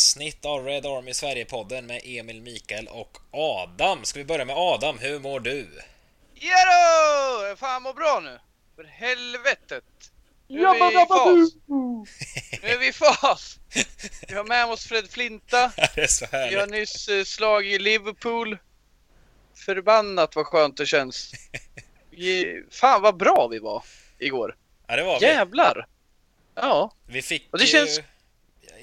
poddavsnitt av Red Army Sverige-podden med Emil, Mikael och Adam. Ska vi börja med Adam, hur mår du? Jadå! Fan mår bra nu. För helvetet. Nu är vi i fas. Nu är vi i fas. Vi har med oss Fred Flinta. Det är så Vi har nyss eh, slagit Liverpool. Förbannat vad skönt det känns. Fan vad bra vi var igår. Ja, det var vi. Jävlar! Ja, Vi fick Och det ju... känns-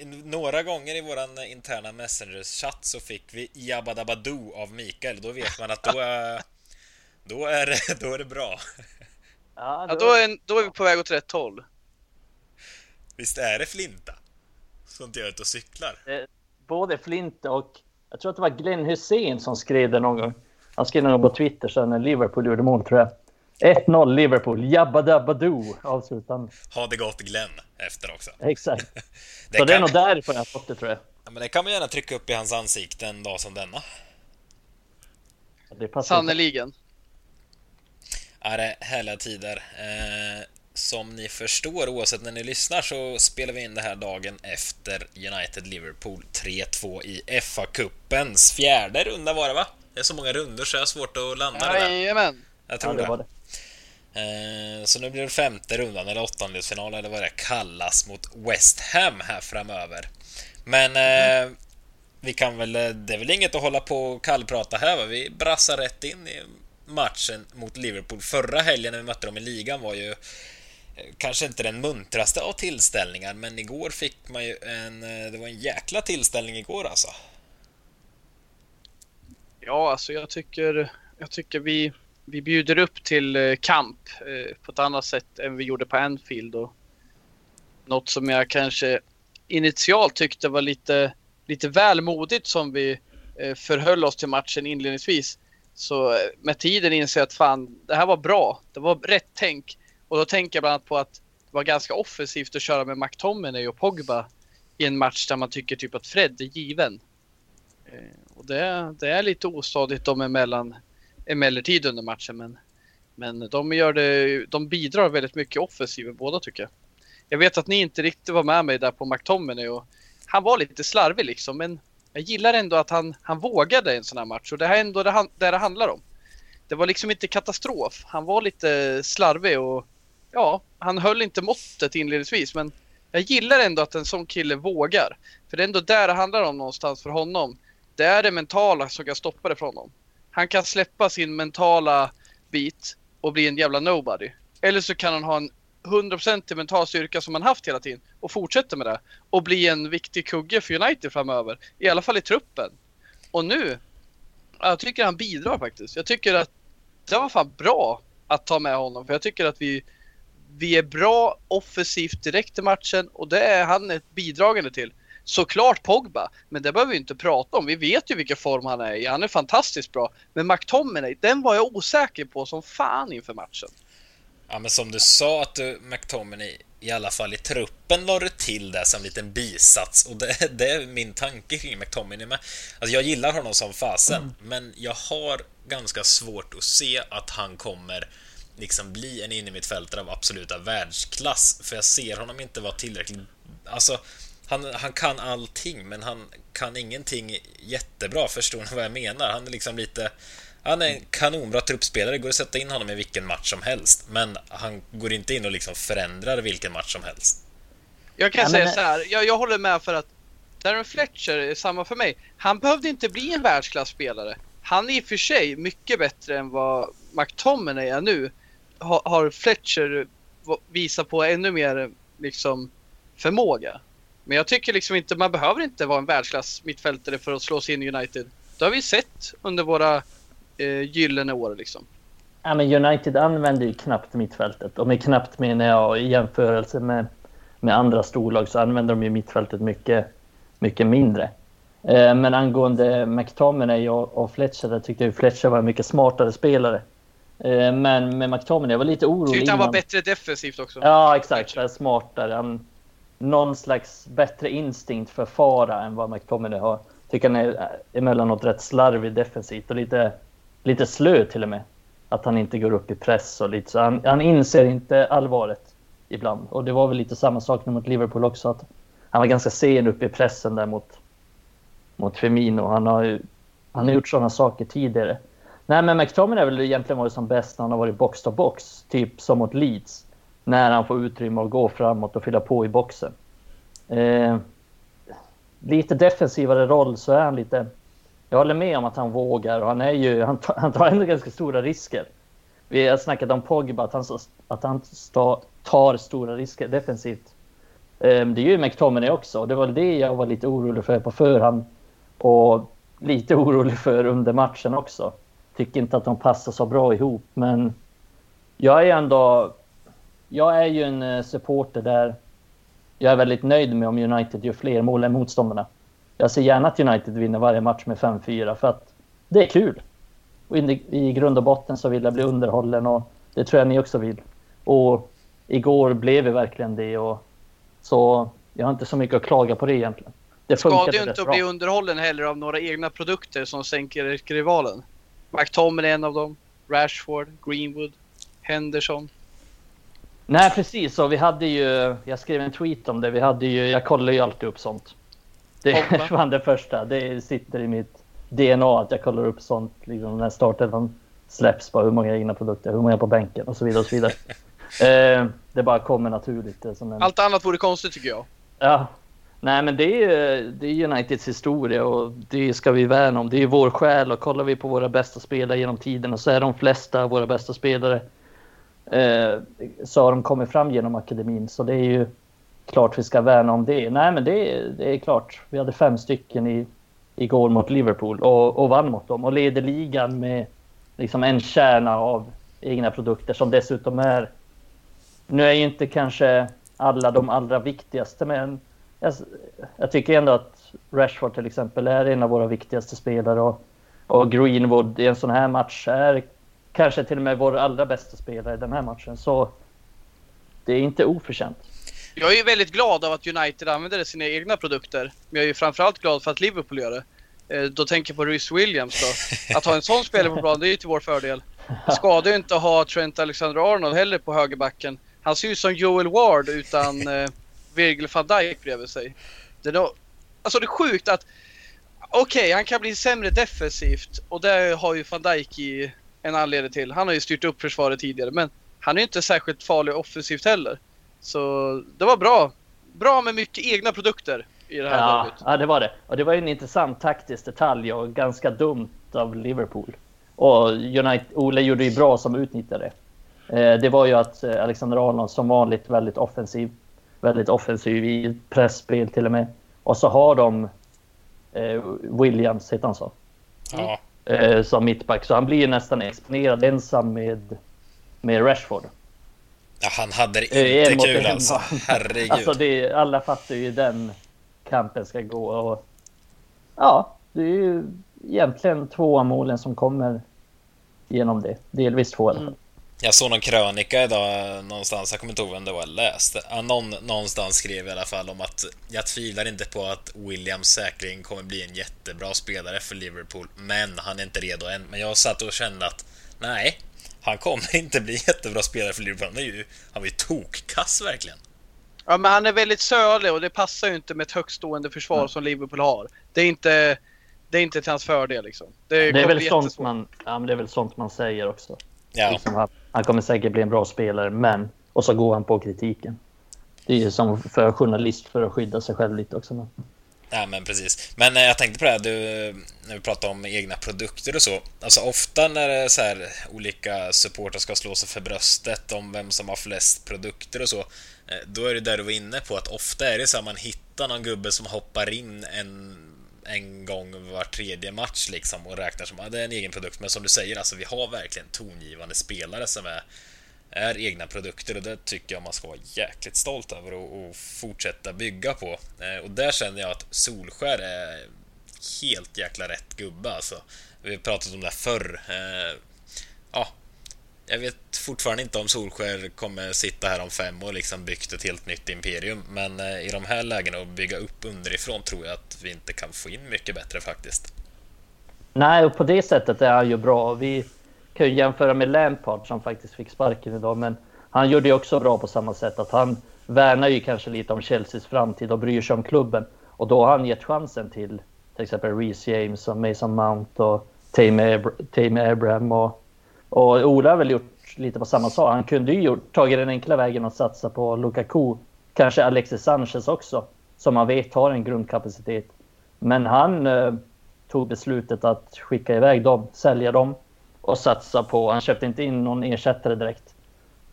Några gånger i våran interna Messengers-chatt så fick vi Jabba Dabba Doo av Mikael. Då vet man att då är, då är, det, då är det bra. Ja, ja då, är, då är vi på väg åt rätt håll. Visst är det Flinta? Som inte gör ut och cyklar? både Flint och jag tror att det var Glenn Hussein som skrev det någon gång. Han skrev någon gång på Twitter sen när Liverpool gjorde mål tror jag. 1-0 Liverpool, Jabba Dabba Doo avslutar han. Ha det gott Glenn efter också. Exakt. Det Så det är kan, nog därifrån jag har fått det tror jag. ja, men det kan man gärna trycka upp i hans ansikte en dag som denna. Det. Sannerligen. är det härliga tider. Eh, som ni förstår, oavsett när ni lyssnar, så spelar vi in det här dagen efter United-Liverpool 3-2 i FA-cupens fjärde runda var det va? Det är så många runder så jag har svårt att landa det där. Jajamän. Jag Ja, tror det det. var det. Eh, så nu blir det femte rundan, eller åttondelsfinal, eller vad det kallas, mot West Ham här framöver. Men eh, vi kan väl, det är väl inget att hålla på och kallprata här va? Vi brassar rätt in i matchen mot Liverpool. Förra helgen när vi mötte dem i ligan var ju eh, kanske inte den muntraste av tillställningar, men igår fick man ju en, eh, det var en jäkla tillställning igår alltså. Ja, alltså jag tycker, jag tycker vi, vi bjuder upp till eh, kamp eh, på ett annat sätt än vi gjorde på Anfield. Och något som jag kanske initialt tyckte var lite, lite väl modigt som vi eh, förhöll oss till matchen inledningsvis. Så med tiden inser jag att fan, det här var bra. Det var rätt tänk. Och då tänker jag bland annat på att det var ganska offensivt att köra med McTominay och Pogba i en match där man tycker typ att Fred är given. Och det, det är lite ostadigt dem emellan, emellertid under matchen. Men, men de, gör det, de bidrar väldigt mycket offensivt båda tycker jag. Jag vet att ni inte riktigt var med mig där på McTominay och han var lite slarvig liksom. Men jag gillar ändå att han, han vågade en sån här match och det här är ändå det, han- det det handlar om. Det var liksom inte katastrof. Han var lite slarvig och ja, han höll inte måttet inledningsvis. Men jag gillar ändå att en sån kille vågar. För det är ändå där det handlar om någonstans för honom. Det är det mentala som kan stoppa det från honom. Han kan släppa sin mentala bit och bli en jävla nobody. Eller så kan han ha en 100% mental styrka som han haft hela tiden och fortsätta med det. Och bli en viktig kugge för United framöver. I alla fall i truppen. Och nu, jag tycker han bidrar faktiskt. Jag tycker att det var fan bra att ta med honom. För jag tycker att vi, vi är bra offensivt direkt i matchen och det är han ett bidragande till. Såklart Pogba, men det behöver vi inte prata om. Vi vet ju vilken form han är i. Han är fantastiskt bra. Men McTominay, den var jag osäker på som fan inför matchen. Ja, men som du sa att du, McTominay, i alla fall i truppen, la du till det som en liten bisats. Och det, det är min tanke kring McTominay med. Alltså, jag gillar honom som fasen, men jag har ganska svårt att se att han kommer liksom bli en innermittfältare av absoluta världsklass. För jag ser honom inte vara tillräckligt... Alltså, han, han kan allting, men han kan ingenting jättebra. Förstår ni vad jag menar? Han är liksom lite... Han är en kanonbra truppspelare, går att sätta in honom i vilken match som helst. Men han går inte in och liksom förändrar vilken match som helst. Jag kan Ja, säga men- så här, jag, jag håller med för att Darren Fletcher är samma för mig. Han behövde inte bli en världsklasspelare. Han är i och för sig mycket bättre än vad McTominay är nu. Ha, har Fletcher visat på ännu mer liksom förmåga. Men jag tycker liksom inte, man behöver inte vara en världsklass mittfältare för att slå sig in i United. Det har vi sett under våra eh, gyllene år liksom. Ja, men United använder ju knappt mittfältet. Och med knappt menar jag i jämförelse med, med andra storlag så använder de ju mittfältet mycket, mycket mindre. Eh, men angående McTominay och, och Fletcher, där tyckte jag Fletcher var en mycket smartare spelare. Eh, men med McTominay, jag var lite orolig Tyckte han var innan. bättre defensivt också. Ja, exakt. Är smartare. Han, någon slags bättre instinkt för fara än vad McTominay har. Tycker han är emellanåt rätt slarvig defensivt och lite, lite slö till och med. Att han inte går upp i press och lite så. Han, han inser inte allvaret. ibland. Och det var väl lite samma sak nu mot Liverpool också. Att han var ganska sen upp i pressen där mot, mot Firmino. Han har, ju, han har gjort sådana saker tidigare. Nej, men McTominay har väl egentligen varit som bäst när han har varit box to box. Typ som mot Leeds. När han får utrymme att gå framåt och fylla på i boxen. Eh, lite defensivare roll så är han lite... Jag håller med om att han vågar och han, är ju, han, tar, han tar ändå ganska stora risker. Vi har snackat om Pogba, att han, att han tar stora risker defensivt. Eh, det är ju McTominay också. Det var det jag var lite orolig för på förhand. Och lite orolig för under matchen också. Tycker inte att de passar så bra ihop, men jag är ändå... Jag är ju en eh, supporter där jag är väldigt nöjd med om United gör fler mål än motståndarna. Jag ser gärna att United vinner varje match med 5-4 för att det är kul. Och i, grund och botten så vill jag bli underhållen och det tror jag ni också vill. Och igår blev vi verkligen det och så jag har inte så mycket att klaga på det egentligen. Det Ska du inte bli underhållen heller av några egna produkter som sänker rivalen? McTominay är en av dem. Rashford, Greenwood, Henderson. Nej, precis. Och vi hade ju, jag skrev en tweet om det. Vi hade ju, jag kollar ju alltid upp sånt. Det är fan det första. Det sitter i mitt DNA att jag kollar upp sånt. Liksom när starten släpps. Bara hur många egna produkter, hur många på bänken och så vidare. Och så vidare. eh, det bara kommer naturligt. En... Allt annat vore konstigt tycker jag. Ja. Nej, men det är, det är Uniteds historia och det ska vi värna om. Det är vår själ och kollar vi på våra bästa spelare genom tiden så är de flesta av våra bästa spelare eh, så har de kommit fram genom akademin. Så det är ju klart vi ska värna om det. Nej, men det, det är klart. Vi hade fem stycken i, igår mot Liverpool och, och vann mot dem och leder ligan med liksom en kärna av egna produkter som dessutom är... Nu är ju inte kanske alla de allra viktigaste, men jag, jag tycker ändå att Rashford till exempel är en av våra viktigaste spelare och, och Greenwood i en sån här match är kanske till och med vår allra bästa spelare i den här matchen. Så det är inte oförtjänt. Jag är ju väldigt glad av att United använder sina egna produkter. Men jag är ju framförallt glad för att Liverpool gör det. Eh, då tänker jag på Rhys Williams då. Att ha en sån spelare på planen, det är ju till vår fördel. Skadar ju inte att ha Trent Alexander-Arnold heller på högerbacken. Han ser ju ut som Joel Ward utan eh, Virgil van Dijk bredvid sig. Det är då, alltså det är sjukt att Okej, okay, han kan bli sämre defensivt och det har ju van Dijk i en anledning till. Han har ju styrt upp försvaret tidigare men han är inte särskilt farlig offensivt heller. Så det var bra. Bra med mycket egna produkter i det här ja, laget. Ja, det var det. Och det var ju en intressant taktisk detalj och ganska dumt av Liverpool. Och United, Ole gjorde ju bra som utnyttjade det. Eh, det var ju att eh, Alexander Arnold som vanligt väldigt offensiv. Väldigt offensiv i pressspel till och med. Och så har de eh, Williams, heter han så? Ja eh, som mittback. Så han blir nästan exponerad ensam med, med Rashford. Ja, han hade det inte eh, kul alltså. Herregud. Alltså det, alla fattar ju den kampen ska gå. Och, ja, det är ju egentligen två målen som kommer genom det. Delvis två i alla fall. Mm. Jag såg någon krönika idag någonstans, jag kommer inte ihåg vem det var jag läste. någon, någonstans skrev i alla fall om att jag tvivlar inte på att Williams säkring kommer bli en jättebra spelare för Liverpool, men han är inte redo än. Men jag satt och kände att nej, han kommer inte bli jättebra spelare för Liverpool. Han är ju, han ju tokkass verkligen. Ja, men han är väldigt sölig och det passar ju inte med ett högstående försvar mm. som Liverpool har. Det är inte, det är inte till hans fördel liksom. Det, det är väl sånt man, ja, men det är väl sånt man säger också. Ja. Liksom han, han, kommer säkert bli en bra spelare, men... Och så går han på kritiken. Det är ju som för journalist för att skydda sig själv lite också. Men... Ja, men precis. Men eh, jag tänkte på det här, du, när vi pratar om egna produkter och så. Alltså ofta när är så här, olika supportrar ska slå sig för bröstet om vem som har flest produkter och så. Eh, då är det där du var inne på, att ofta är det så att man hittar någon gubbe som hoppar in en en gång var tredje match liksom och räknar som att det är en egen produkt. Men som du säger, alltså vi har verkligen tongivande spelare som är, är egna produkter och det tycker jag man ska vara jäkligt stolt över och, och fortsätta bygga på. Eh, och där känner jag att Solskär är helt jäkla rätt gubbe alltså. Vi har pratat om det här förr. Eh, ja, jag vet fortfarande inte om Solskär kommer sitta här om fem år och liksom byggt ett helt nytt imperium. Men eh, i de här lägena och bygga upp underifrån tror jag att vi inte kan få in mycket bättre faktiskt. Nej, och på det sättet är han ju bra. Vi kan ju jämföra med Lampard som faktiskt fick sparken idag. Men han gjorde ju också bra på samma sätt att han värnar ju kanske lite om Chelseas framtid och bryr sig om klubben. Och då har han gett chansen till till exempel Reece James och Mason Mount och Tame Abraham och, och Ola har väl gjort lite på samma sak. Han kunde ju gjort, tagit den enkla vägen och satsa på Lukaku. Kanske Alexis Sanchez också, som man vet har en grundkapacitet. Men han eh, tog beslutet att skicka iväg dem, sälja dem och satsa på... Han köpte inte in någon ersättare direkt.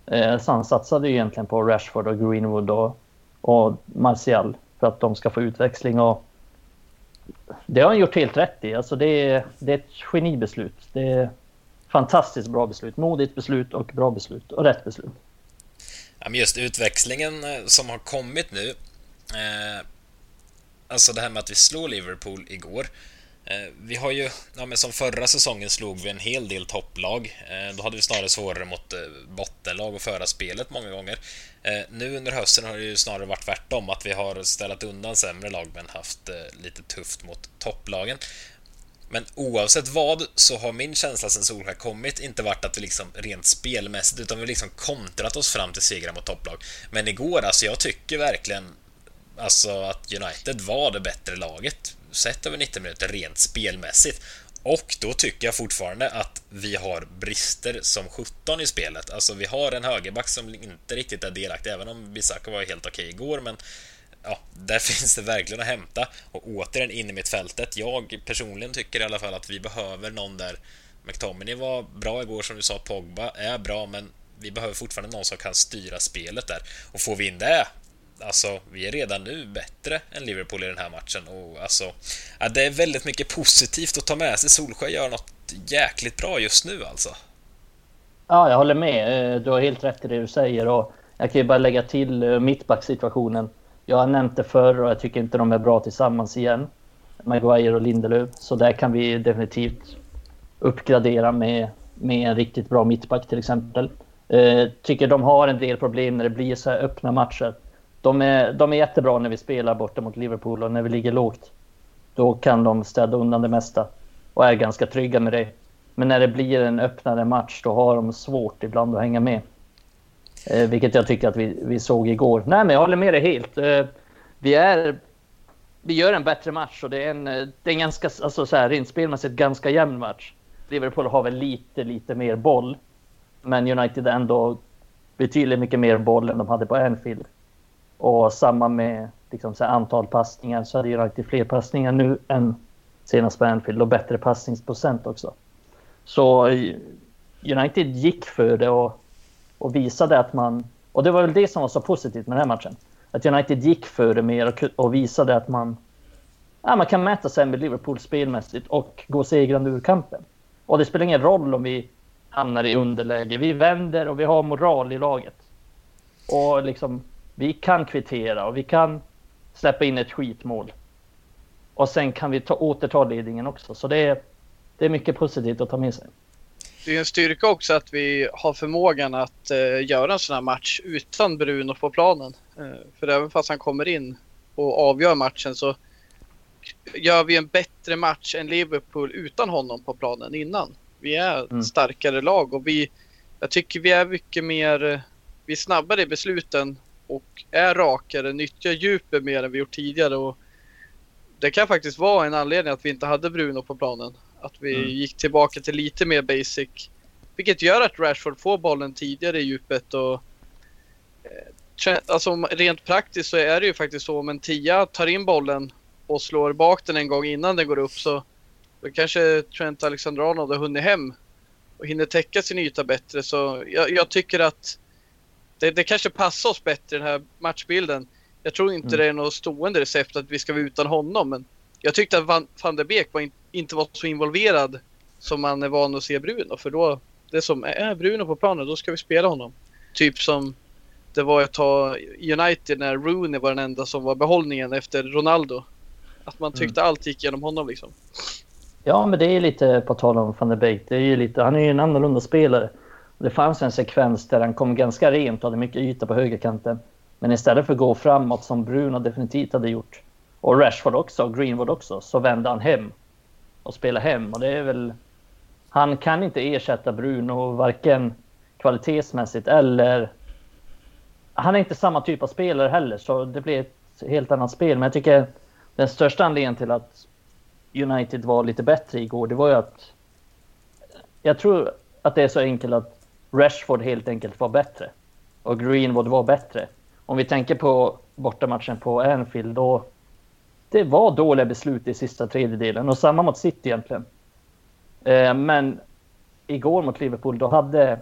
Eh, så han satsade ju egentligen på Rashford och Greenwood och, och Martial för att de ska få utväxling. Och det har han gjort helt rätt i. Alltså det, är, det är ett genibeslut. Det fantastiskt bra beslut. Modigt beslut och bra beslut och rätt beslut. Ja, men just utväxlingen eh, som har kommit nu. Eh, alltså det här med att vi slår Liverpool igår. Eh, vi har ju, ja, men som förra säsongen slog vi en hel del topplag. Eh, då hade vi snarare svårare mot eh, bottenlag och föra spelet många gånger. Eh, nu under hösten har det ju snarare varit tvärtom, att vi har ställt undan sämre lag men haft eh, lite tufft mot topplagen. Men oavsett vad så har min känsla sen Solskjaer kommit inte varit att vi liksom rent spelmässigt utan vi liksom kontrat oss fram till segrar mot topplag. Men igår, alltså jag tycker verkligen alltså att United var det bättre laget sett över 90 minuter rent spelmässigt. Och då tycker jag fortfarande att vi har brister som 17 i spelet. Alltså vi har en högerback som inte riktigt är delaktig, även om Bissaka var helt okej igår, men ja, där finns det verkligen att hämta. Och återigen in i mitt fältet. Jag personligen tycker i alla fall att vi behöver någon där. McTominay var bra igår som du sa, Pogba är bra, men vi behöver fortfarande någon som kan styra spelet där. Och får vi in det, alltså, vi är redan nu bättre än Liverpool i den här matchen. Och alltså, ja, det är väldigt mycket positivt att ta med sig. Solskjaer gör något jäkligt bra just nu alltså. Ja, jag håller med. Eh, du har helt rätt i det du säger. Och jag kan ju bara lägga till eh, mittbacksituationen. Jag har nämnt det förr och jag tycker inte de är bra tillsammans igen. Maguire och Lindelöf. Så där kan vi definitivt uppgradera med, med en riktigt bra mittback till exempel. Eh, tycker de har en del problem när det blir så här öppna matcher de är, de är jättebra när vi spelar borta mot Liverpool och när vi ligger lågt. Då kan de städa undan det mesta och är ganska trygga med det. Men när det blir en öppnare match då har de svårt ibland att hänga med. Eh, vilket jag tycker att vi, vi såg igår. Nej, men jag håller med dig helt. Eh, vi, är, vi gör en bättre match och det är en, eh, det är en ganska, alltså så här, rent spelmässigt ganska jämn match. Liverpool har väl lite, lite mer boll. Men United ändå betydligt mycket mer boll än de hade på Anfield. Och samma med liksom, så antal passningar så hade United fler passningar nu än senast på Anfield och bättre passningsprocent också. Så eh, United gick för det och, och visade att man... Och det var väl det som var så positivt med den här matchen. Att United gick för det mer och, och visade att man, ja, man kan mäta sig med Liverpool spelmässigt och gå segrande ur kampen. Och det spelar ingen roll om vi hamnar i underläge. Vi vänder och vi har moral i laget. Och liksom vi kan kvittera och vi kan släppa in ett skitmål. Och sen kan vi ta, återta ledningen också. Så det är, det är mycket positivt att ta med sig. Det är en styrka också att vi har förmågan att uh, göra en sån här match utan Bruno på planen. Uh, för även fast han kommer in och avgör matchen så gör vi en bättre match än Liverpool utan honom på planen innan. Vi är mm. starkare lag och vi, jag tycker vi är mycket mer, eh, vi är snabbare i besluten och är rakare, nyttjar djupet mer än vi gjort tidigare. Och det kan faktiskt vara en anledning att vi inte hade Bruno på planen. Att vi mm. gick tillbaka till lite mer basic. Vilket gör att Rashford får bollen tidigare i djupet. Och, eh, alltså, rent praktiskt så är det ju faktiskt så om en tia tar in bollen och slår bak den en gång innan den går upp så då kanske Trent Alexander-Arnold har hunnit hem och hinner täcka sin yta bättre. Så jag, jag tycker att det, det kanske passar oss bättre den här matchbilden. Jag tror inte mm. det är något stående recept att vi ska vara utan honom. Men jag tyckte att Van, van der Beek var in, inte var så involverad som man är van att se Bruno. För då, det som är Bruno på planen, då ska vi spela honom. Typ som det var ett tag United när Rooney var den enda som var behållningen efter Ronaldo. Att man tyckte mm. allt gick genom honom liksom. Ja, men det är lite på tal om van der Beek. Det är ju lite, han är ju en annorlunda spelare. Det fanns en sekvens där han kom ganska rent och hade mycket yta på högerkanten. Men istället för att gå framåt som Bruno definitivt hade gjort och Rashford också och Greenwood också så vände han hem och spela hem och det är väl han kan inte ersätta Bruno varken kvalitetsmässigt eller han är inte samma typ av spelare heller, så det blir ett helt annat spel. Men jag tycker den största anledningen till att United var lite bättre igår, det var ju att jag tror att det är så enkelt att Rashford helt enkelt var bättre och Greenwood var bättre. Om vi tänker på bortamatchen på Anfield, då det var dåliga beslut i sista tredjedelen och samma mot City egentligen. Eh, men igår mot Liverpool, då hade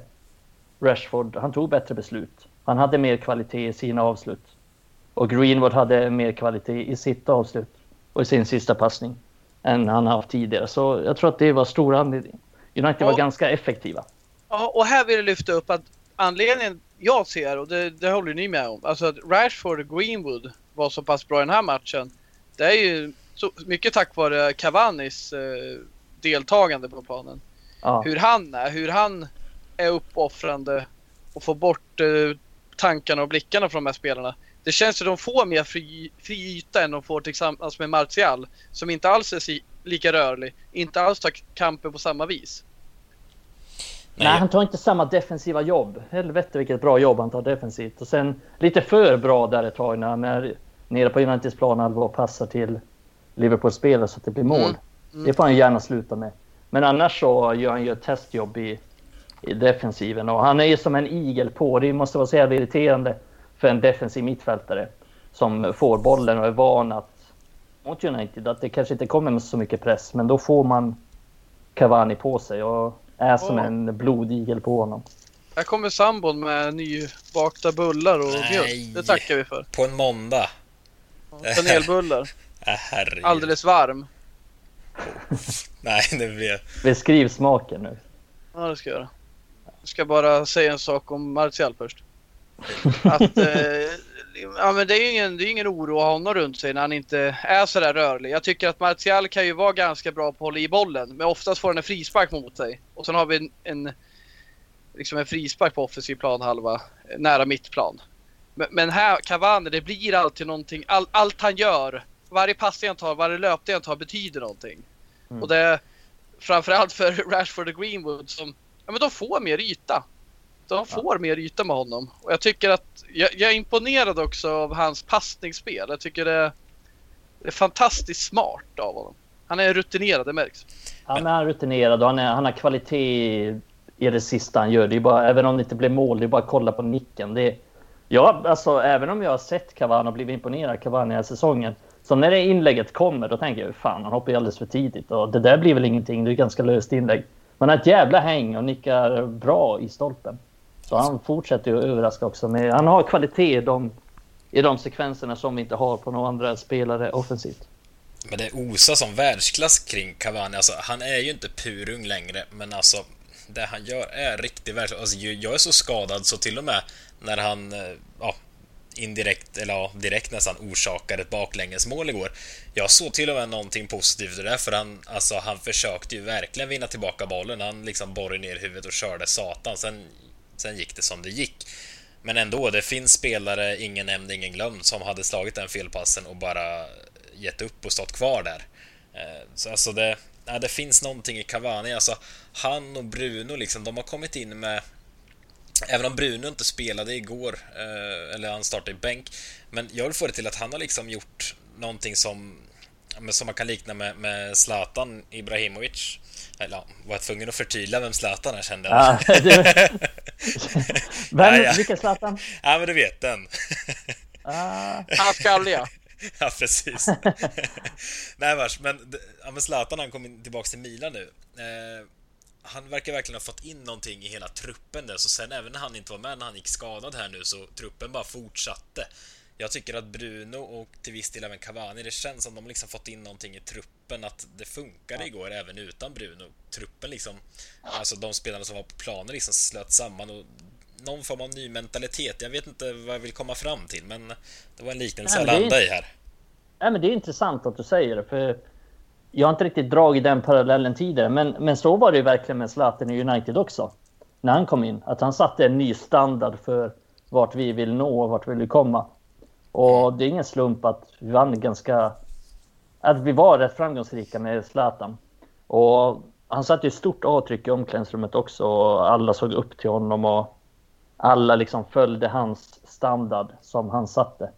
Rashford, han tog bättre beslut. Han hade mer kvalitet i sina avslut. Och Greenwood hade mer kvalitet i sitt avslut och i sin sista passning än han haft tidigare. Så jag tror att det var stor anledning. United var ganska effektiva. Ja, och här vill jag lyfta upp att anledningen jag ser, och det, det håller ni med om, alltså att Rashford och Greenwood var så pass bra i den här matchen. Det är ju så mycket tack vare Cavanis eh, deltagande på planen. Ja. Hur han är, hur han är uppoffrande och får bort eh, tankarna och blickarna från de här spelarna. Det känns som att de får mer fri, fri yta än de får tillsammans med Martial som inte alls är si, lika rörlig, inte alls tar kampen på samma vis. Nej. Nej, han tar inte samma defensiva jobb. Helvete vilket bra jobb han tar defensivt. Och sen lite för bra där ett tag när han är nere på Uniteds planhalva och passar till Liverpool-spelare så att det blir mål. Mm. Mm. Det får han gärna sluta med. Men annars så gör han ju ett testjobb i, i defensiven och han är ju som en igel på. Det måste vara så jävla irriterande för en defensiv mittfältare som får bollen och är van att mot United att det kanske inte kommer med så mycket press, men då får man Cavani på sig och är som oh. en blodigel på honom. Här kommer sambon med nybakta bullar och mjölk. Det tackar vi för. På en måndag. Kanelbullar. äh, Alldeles varm. Nej, det blir... Beskriv smaken nu. Ja, det ska jag göra. Jag ska bara säga en sak om Martial först. Att, eh, ja, men det är ju ingen, det är ingen oro att ha honom runt sig när han inte är så där rörlig. Jag tycker att Martial kan ju vara ganska bra på att hålla i bollen, men oftast får han en frispark mot sig. Och sen har vi en, en, liksom en frispark på offensiv planhalva, nära mittplan. Men, här, Cavani, det blir alltid någonting, all, allt han gör, varje passning han tar, varje löpning han tar betyder någonting. Mm. Och det framförallt för Rashford och Greenwood som, ja men de får mer yta. De får ja. mer yta med honom. Och jag tycker att, jag, jag, är imponerad också av hans passningsspel. Jag tycker det, det är fantastiskt smart av honom. Han är rutinerad, det märks. Han är rutinerad och han, är, han har kvalitet i det sista han gör. Det är bara, även om det inte blir mål, det är bara att kolla på nicken. Det, ja, alltså, även om jag har sett Cavani och blivit imponerad av Cavani den här säsongen. Så när det inlägget kommer, då tänker jag fan, han hoppar ju alldeles för tidigt. Och det där blir väl ingenting, det är ett ganska löst inlägg. Man har ett jävla häng och nickar bra i stolpen. Så han fortsätter ju att överraska också. Med, han har kvalitet i de, i de sekvenserna som vi inte har på några andra spelare offensivt. Men det osar som världsklass kring Cavani. Alltså, han är ju inte purung längre, men alltså det han gör är riktigt världsklass. Alltså, jag är så skadad så till och med när han eh, ja, indirekt, eller ja, direkt nästan orsakar ett baklängesmål igår. Jag såg till och med någonting positivt i det, för han, alltså, han försökte ju verkligen vinna tillbaka bollen. Han liksom borrade ner huvudet och körde satan. Sen Sen gick det som det gick. Men ändå, det finns spelare, ingen nämnd, ingen glömd, som hade slagit den felpassen och bara gett upp och stått kvar där. Eh, så alltså det, ja, det finns någonting i Cavani. Alltså, han och Bruno, liksom, de har kommit in med Även om Bruno inte spelade igår, eh, eller han startade i bänk, men jag vill få det till att han har liksom gjort någonting som, som man kan likna med, med Zlatan Ibrahimovic. Eller ja, var jag tvungen att förtydliga vem Zlatan är kände jag. Ja, vem, ja, ja. Vilken Zlatan? Ja, men du vet den. ah. Han skalliga. Ja, precis. Nej, vars, men, ja, men Zlatan han kom tillbaka till Milan nu. Eh, han verkar verkligen ha fått in någonting i hela truppen där, så sen även när han inte var med när han gick skadad här nu så truppen bara fortsatte. Jag tycker att Bruno och till viss del även Cavani, det känns som de liksom fått in någonting i truppen, att det funkade igår även utan Bruno. Truppen liksom, alltså de spelarna som var på planen liksom slöt samman och någon form av ny mentalitet. Jag vet inte vad jag vill komma fram till, men det var en liknelse jag landade i här. Nej, men det är intressant att du säger det, för jag har inte riktigt dragit den parallellen tidigare, men, men så var det ju verkligen med Zlatan i United också. När han kom in, att han satte en ny standard för vart vi vill nå och vart vi vill komma. Och det är ingen slump att vi vann ganska... Att vi var rätt framgångsrika med Zlatan. Och han satte ju stort avtryck i omklädningsrummet också och alla såg upp till honom och alla liksom följde hans standard som han satte.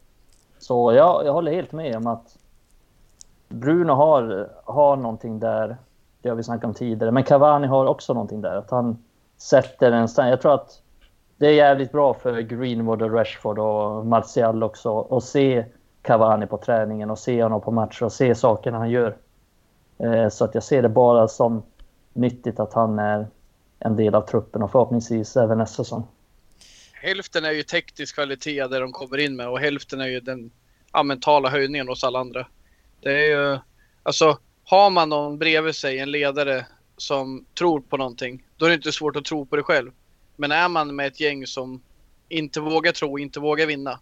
Så jag, jag håller helt med om att Bruno har, har någonting där. Det har vi snackat om tidigare. Men Cavani har också någonting där. Att han sätter en standard. Jag tror att det är jävligt bra för Greenwood och Rashford och Martial också att se Cavani på träningen och se honom på matcher och se sakerna han gör. Eh, så att jag ser det bara som nyttigt att han är en del av truppen och förhoppningsvis även nästa säsong. Hälften är ju teknisk kvalitet där de kommer in med och hälften är ju den ja, mentala höjningen hos alla andra. Det är ju, alltså har man någon bredvid sig, en ledare som tror på någonting, då är det inte svårt att tro på det själv. Men är man med ett gäng som inte vågar tro, inte vågar vinna,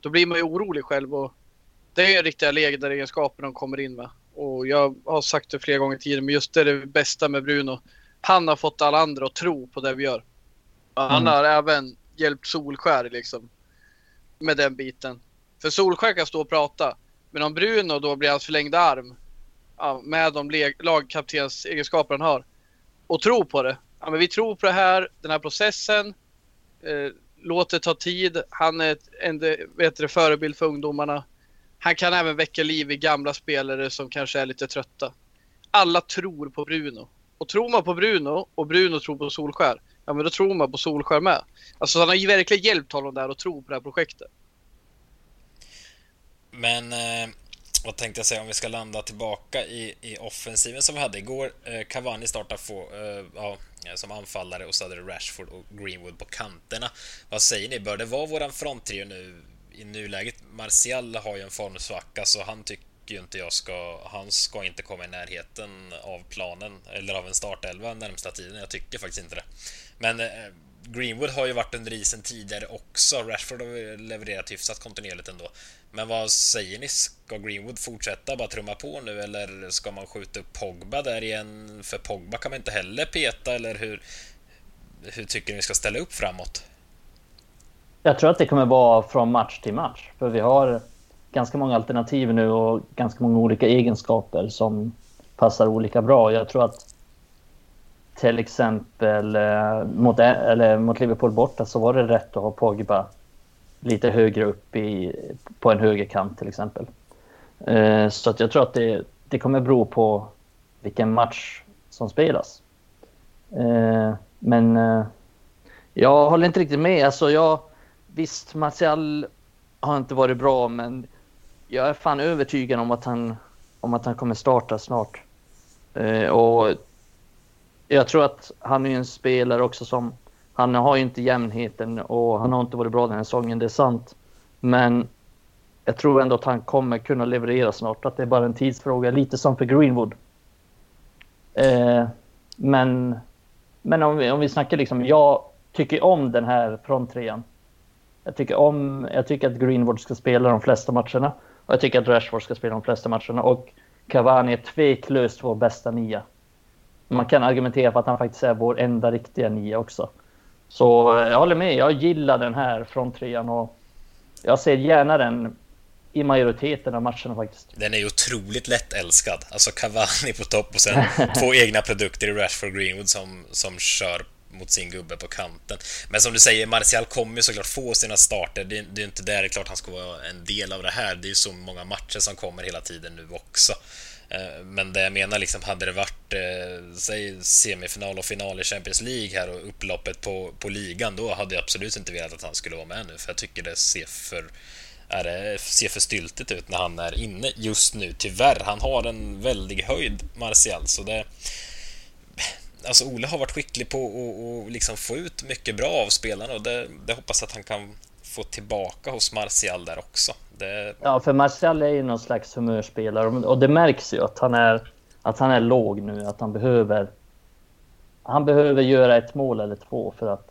då blir man ju orolig själv och det är riktiga ledaregenskaper de kommer in med. Och jag har sagt det flera gånger tidigare, men just det är det bästa med Bruno. Han har fått alla andra att tro på det vi gör. Han mm. har även hjälpt Solskär liksom. Med den biten. För Solskär kan stå och prata. Men om Bruno då blir hans förlängda arm. Ja, med de lagkaptens egenskaper han har. Och tror på det. Ja, men vi tror på det här, den här processen. Eh, låt det ta tid. Han är ett, en bättre förebild för ungdomarna. Han kan även väcka liv i gamla spelare som kanske är lite trötta. Alla tror på Bruno. Och tror man på Bruno och Bruno tror på Solskär, ja men då tror man på Solskär med. Alltså han har ju verkligen hjälpt honom där och tro på det här projektet. Men eh, vad tänkte jag säga om vi ska landa tillbaka i, i offensiven som vi hade igår. Eh, Cavani startar få, eh, ja, som anfallare och så hade det Rashford och Greenwood på kanterna. Vad säger ni, bör det vara våran fronttrio nu i nuläget? Martial har ju en formsvacka så han tycker ju inte jag ska, han ska inte komma i närheten av planen eller av en startelva närmsta tiden. Jag tycker faktiskt inte det. Men eh, Greenwood har ju varit under isen tidigare också. Rashford har levererat hyfsat kontinuerligt ändå. Men vad säger ni? Ska Greenwood fortsätta bara trumma på nu eller ska man skjuta upp Pogba där igen? För Pogba kan man inte heller peta eller hur, hur tycker ni vi ska ställa upp framåt? Jag tror att det kommer vara från match till match. För vi har ganska många alternativ nu och ganska många olika egenskaper som passar olika bra. Jag tror att till exempel eh, mot, eh, eller mot Liverpool borta så var det rätt att ha Pogba lite högre upp i, på en högerkant till exempel. Eh, så att jag tror att det, det kommer bero på vilken match som spelas. Eh, men eh, jag håller inte riktigt med. Alltså jag, visst, Martial har inte varit bra, men jag är fan övertygad om att han, om att han kommer starta snart. Eh, och jag tror att han är en spelare också som... Han har ju inte jämnheten och han har inte varit bra den här säsongen, det är sant. Men jag tror ändå att han kommer kunna leverera snart, att det är bara en tidsfråga, lite som för Greenwood. Eh, men men om vi, om vi snackar liksom, jag tycker om den här fronttrean. Jag tycker, om, jag tycker att Greenwood ska spela de flesta matcherna. Och jag tycker att Rashford ska spela de flesta matcherna. Och Cavani är tveklöst vår bästa nia. Man kan argumentera för att han faktiskt är vår enda riktiga nia också. Så eh, jag håller med. Jag gillar den här fronttrean och jag ser gärna den i majoriteten av matcherna faktiskt. Den är ju otroligt lättälskad. Alltså Cavani på topp och sen två egna produkter i Rashford Greenwood som, som kör mot sin gubbe på kanten. Men som du säger, Martial kommer ju såklart få sina starter. Det, det är inte där det är klart han ska vara en del av det här. Det är ju så många matcher som kommer hela tiden nu också. Eh, men det jag menar, liksom, hade det varit eh, säg, semifinal och final i Champions League här och upploppet på, på ligan, då hade jag absolut inte velat att han skulle vara med nu, för jag tycker det ser för, är det, ser för styltigt ut när han är inne just nu. Tyvärr, han har en väldig höjd, Martial, så det... Alltså Ole har varit skicklig på att liksom få ut mycket bra av spelarna och det, det hoppas att han kan få tillbaka hos Martial där också. Det... Ja, för Marcel är ju någon slags humörspelare och det märks ju att han är, att han är låg nu, att han behöver han behöver göra ett mål eller två för att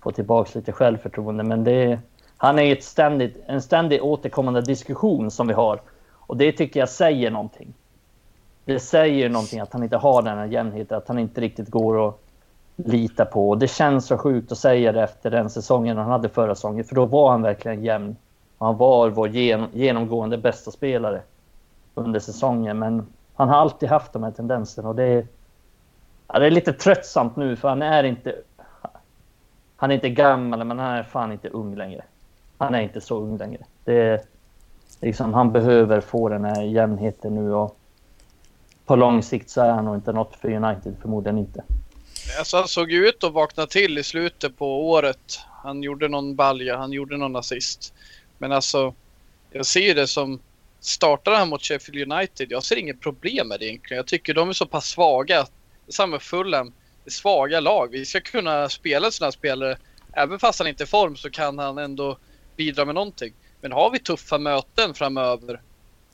få tillbaka lite självförtroende. Men det, han är ett ständigt, en ständigt återkommande diskussion som vi har. Och det tycker jag säger någonting. Det säger någonting att han inte har den här jämnheten, att han inte riktigt går att lita på. Och det känns så sjukt att säga det efter den säsongen han hade förra säsongen, för då var han verkligen jämn. Han var vår genomgående bästa spelare under säsongen, men han har alltid haft de här tendenserna och det är, ja, det är lite tröttsamt nu för han är inte... han är inte gammal, men han är fan inte ung längre. Han är inte så ung längre. Det är, liksom, han behöver få den här jämnheten nu och på lång sikt så är han nog inte något för United, förmodligen inte. Alltså han såg ju ut att vakna till i slutet på året. Han gjorde någon balja, han gjorde någon assist. Men alltså, jag ser det som startar han mot Sheffield United, jag ser inget problem med det egentligen. Jag tycker de är så pass svaga. Samma med Fulham, det är svaga lag. Vi ska kunna spela sådana spelare. Även fast han inte är i form så kan han ändå bidra med någonting. Men har vi tuffa möten framöver?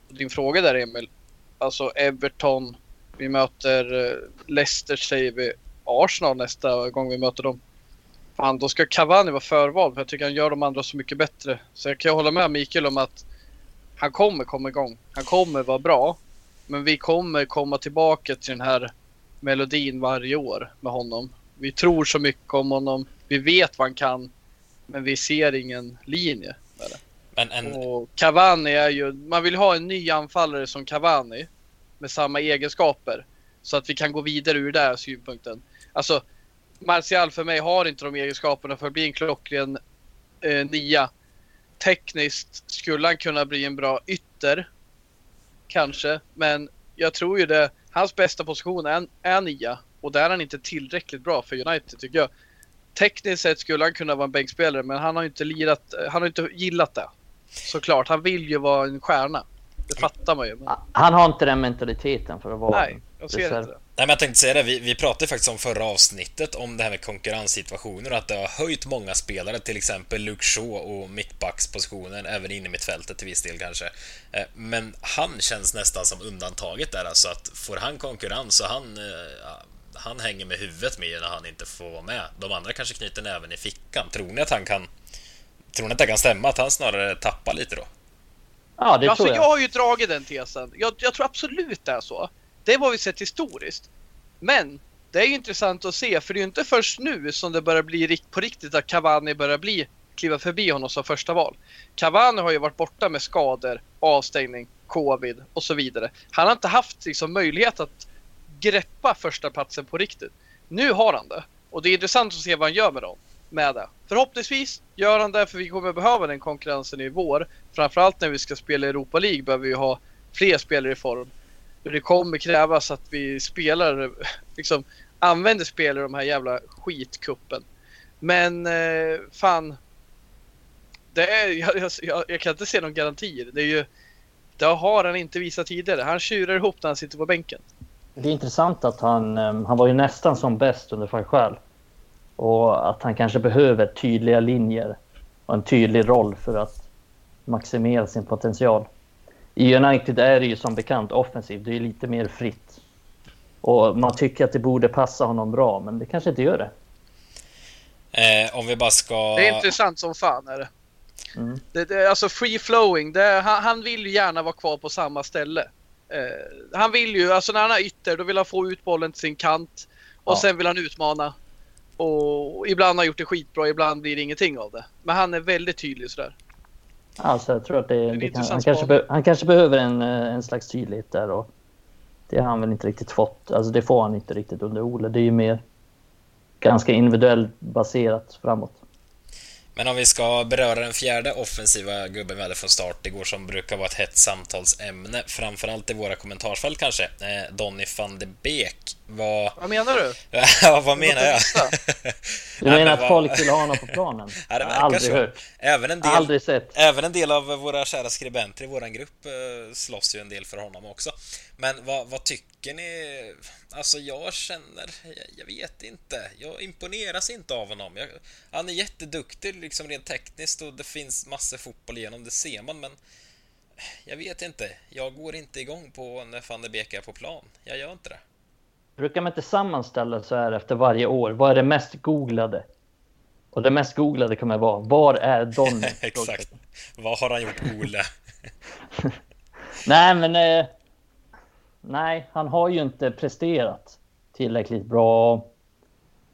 Din fråga där Emil. Alltså Everton, vi möter eh, Leicester säger vi. Arsenal nästa gång vi möter dem. Fan, då ska Cavani vara förvald för jag tycker han gör de andra så mycket bättre. Så jag kan hålla med Mikael om att han kommer komma igång. Han kommer vara bra. Men vi kommer komma tillbaka till den här melodin varje år med honom. Vi tror så mycket om honom. Vi vet vad han kan. Men vi ser ingen linje med det. Men en, Och Cavani är ju, man vill ha en ny anfallare som Cavani med samma egenskaper. Så att vi kan gå vidare ur den här synpunkten. Alltså, Martial för mig har inte de egenskaperna för att bli en klockren eh, nia. Tekniskt skulle han kunna bli en bra ytter. Kanske, men jag tror ju det. Hans bästa position är, är nia och där är han inte tillräckligt bra för United tycker jag. Tekniskt sett skulle han kunna vara en bänkspelare men han har inte lirat, han har inte gillat det. Såklart, han vill ju vara en stjärna. Det fattar man ju. Men... Han har inte den mentaliteten för att vara Nej, jag ser inte. Nej, men jag tänkte säga det, vi, vi pratade faktiskt om förra avsnittet om det här med konkurrenssituationer och att det har höjt många spelare, till exempel Luke Shaw och mittbackspositionen, även inne i mittfältet till viss del kanske. Eh, Men han känns nästan som undantaget där, alltså att får han konkurrens så han, eh, han hänger med huvudet med när han inte får vara med. De andra kanske knyter näven i fickan. Tror ni att han kan Tror ni att det kan stämma att han snarare tappar lite då? Ja, det alltså, tror jag. jag. har ju dragit den tesen. Jag, jag tror absolut det är så. Det är vad vi sett historiskt. Men det är ju intressant att se för det är ju inte först nu som det börjar bli på riktigt att Cavani börjar bli kliva förbi honom som första val. Cavani har ju varit borta med skador, avstängning, covid och så vidare. Han har inte haft liksom, möjlighet att greppa första platsen på riktigt. Nu har han det och det är intressant att se vad han gör med dem. Med det. Förhoppningsvis gör han det för vi kommer behöva den konkurrensen i vår. Framförallt när vi ska spela i Europa League behöver vi ha fler spelare i form. Det kommer krävas att vi spelar, liksom använder spelare i de här jävla skitkuppen. Men eh, fan. Det är, jag, jag, jag kan inte se någon garanti. Det är ju, det har han inte visat tidigare. Han tjurar ihop när han sitter på bänken. Det är intressant att han, eh, han var ju nästan som bäst under Fajsjäl. Och att han kanske behöver tydliga linjer och en tydlig roll för att maximera sin potential. I United är det ju som bekant offensivt, det är lite mer fritt. Och man tycker att det borde passa honom bra, men det kanske inte gör det. Eh, om vi bara ska... Det är intressant som fan är det. Mm. det, det alltså free flowing, det, han, han vill ju gärna vara kvar på samma ställe. Eh, han vill ju, alltså när han har ytter, då vill han få ut bollen till sin kant. Och Ja. sen vill han utmana. Och ibland har han gjort det skitbra, ibland blir det ingenting av det. Men han är väldigt tydlig sådär. Alltså jag tror att det, det kan, han, kanske be, han kanske behöver en, eh, en slags tydlighet där och det har han väl inte riktigt fått. Alltså det får han inte riktigt under Ole. Det är ju mer ganska individuellt baserat framåt. Men om vi ska beröra den fjärde offensiva gubben vi hade från start igår som brukar vara ett hett samtalsämne, framförallt i våra kommentarsfält kanske, eh, Donny van de Beek. Vad... Vad menar du? Ja, vad menar jag? Du menar men att folk vill ha honom på planen? Ja, det verkar aldrig så. hört. Även en del, Aldrig sett. även en del av våra kära skribenter i våran grupp eh, slåss ju en del för honom också. Men vad, vad tycker ni? Alltså jag känner, jag, jag vet inte. Jag imponeras inte av honom. Jag, han är jätteduktig liksom rent tekniskt och det finns massor fotboll igenom, det ser man. Men jag vet inte. Jag går inte igång på när van der Beek är på plan. Jag gör inte det. Brukar man inte sammanställa så här efter varje år? Vad är det mest googlade? Och det mest googlade kommer vara, var är Donny? Exakt. Vad har han gjort, Ole? Nej, men... Eh, nej, han har ju inte presterat tillräckligt bra.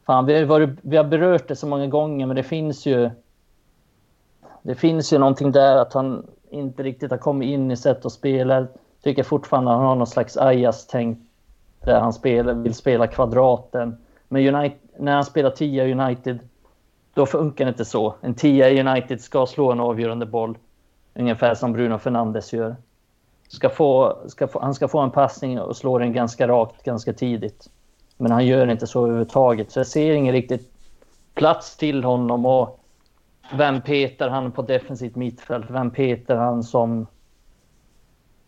Fan, vi har, varit, vi har berört det så många gånger, men det finns ju... Det finns ju någonting där att han inte riktigt har kommit in i sätt att spela. Tycker fortfarande att han har någon slags Ajas-tänk där han spelar, vill spela kvadraten. Men United, när han spelar 10 United, då funkar det inte så. En tia i United ska slå en avgörande boll, ungefär som Bruno Fernandes gör. Ska få, ska få, han ska få en passning och slå den ganska rakt, ganska tidigt. Men han gör inte så överhuvudtaget, så jag ser ingen riktigt plats till honom. Och vem petar han på defensivt mittfält? Vem petar han som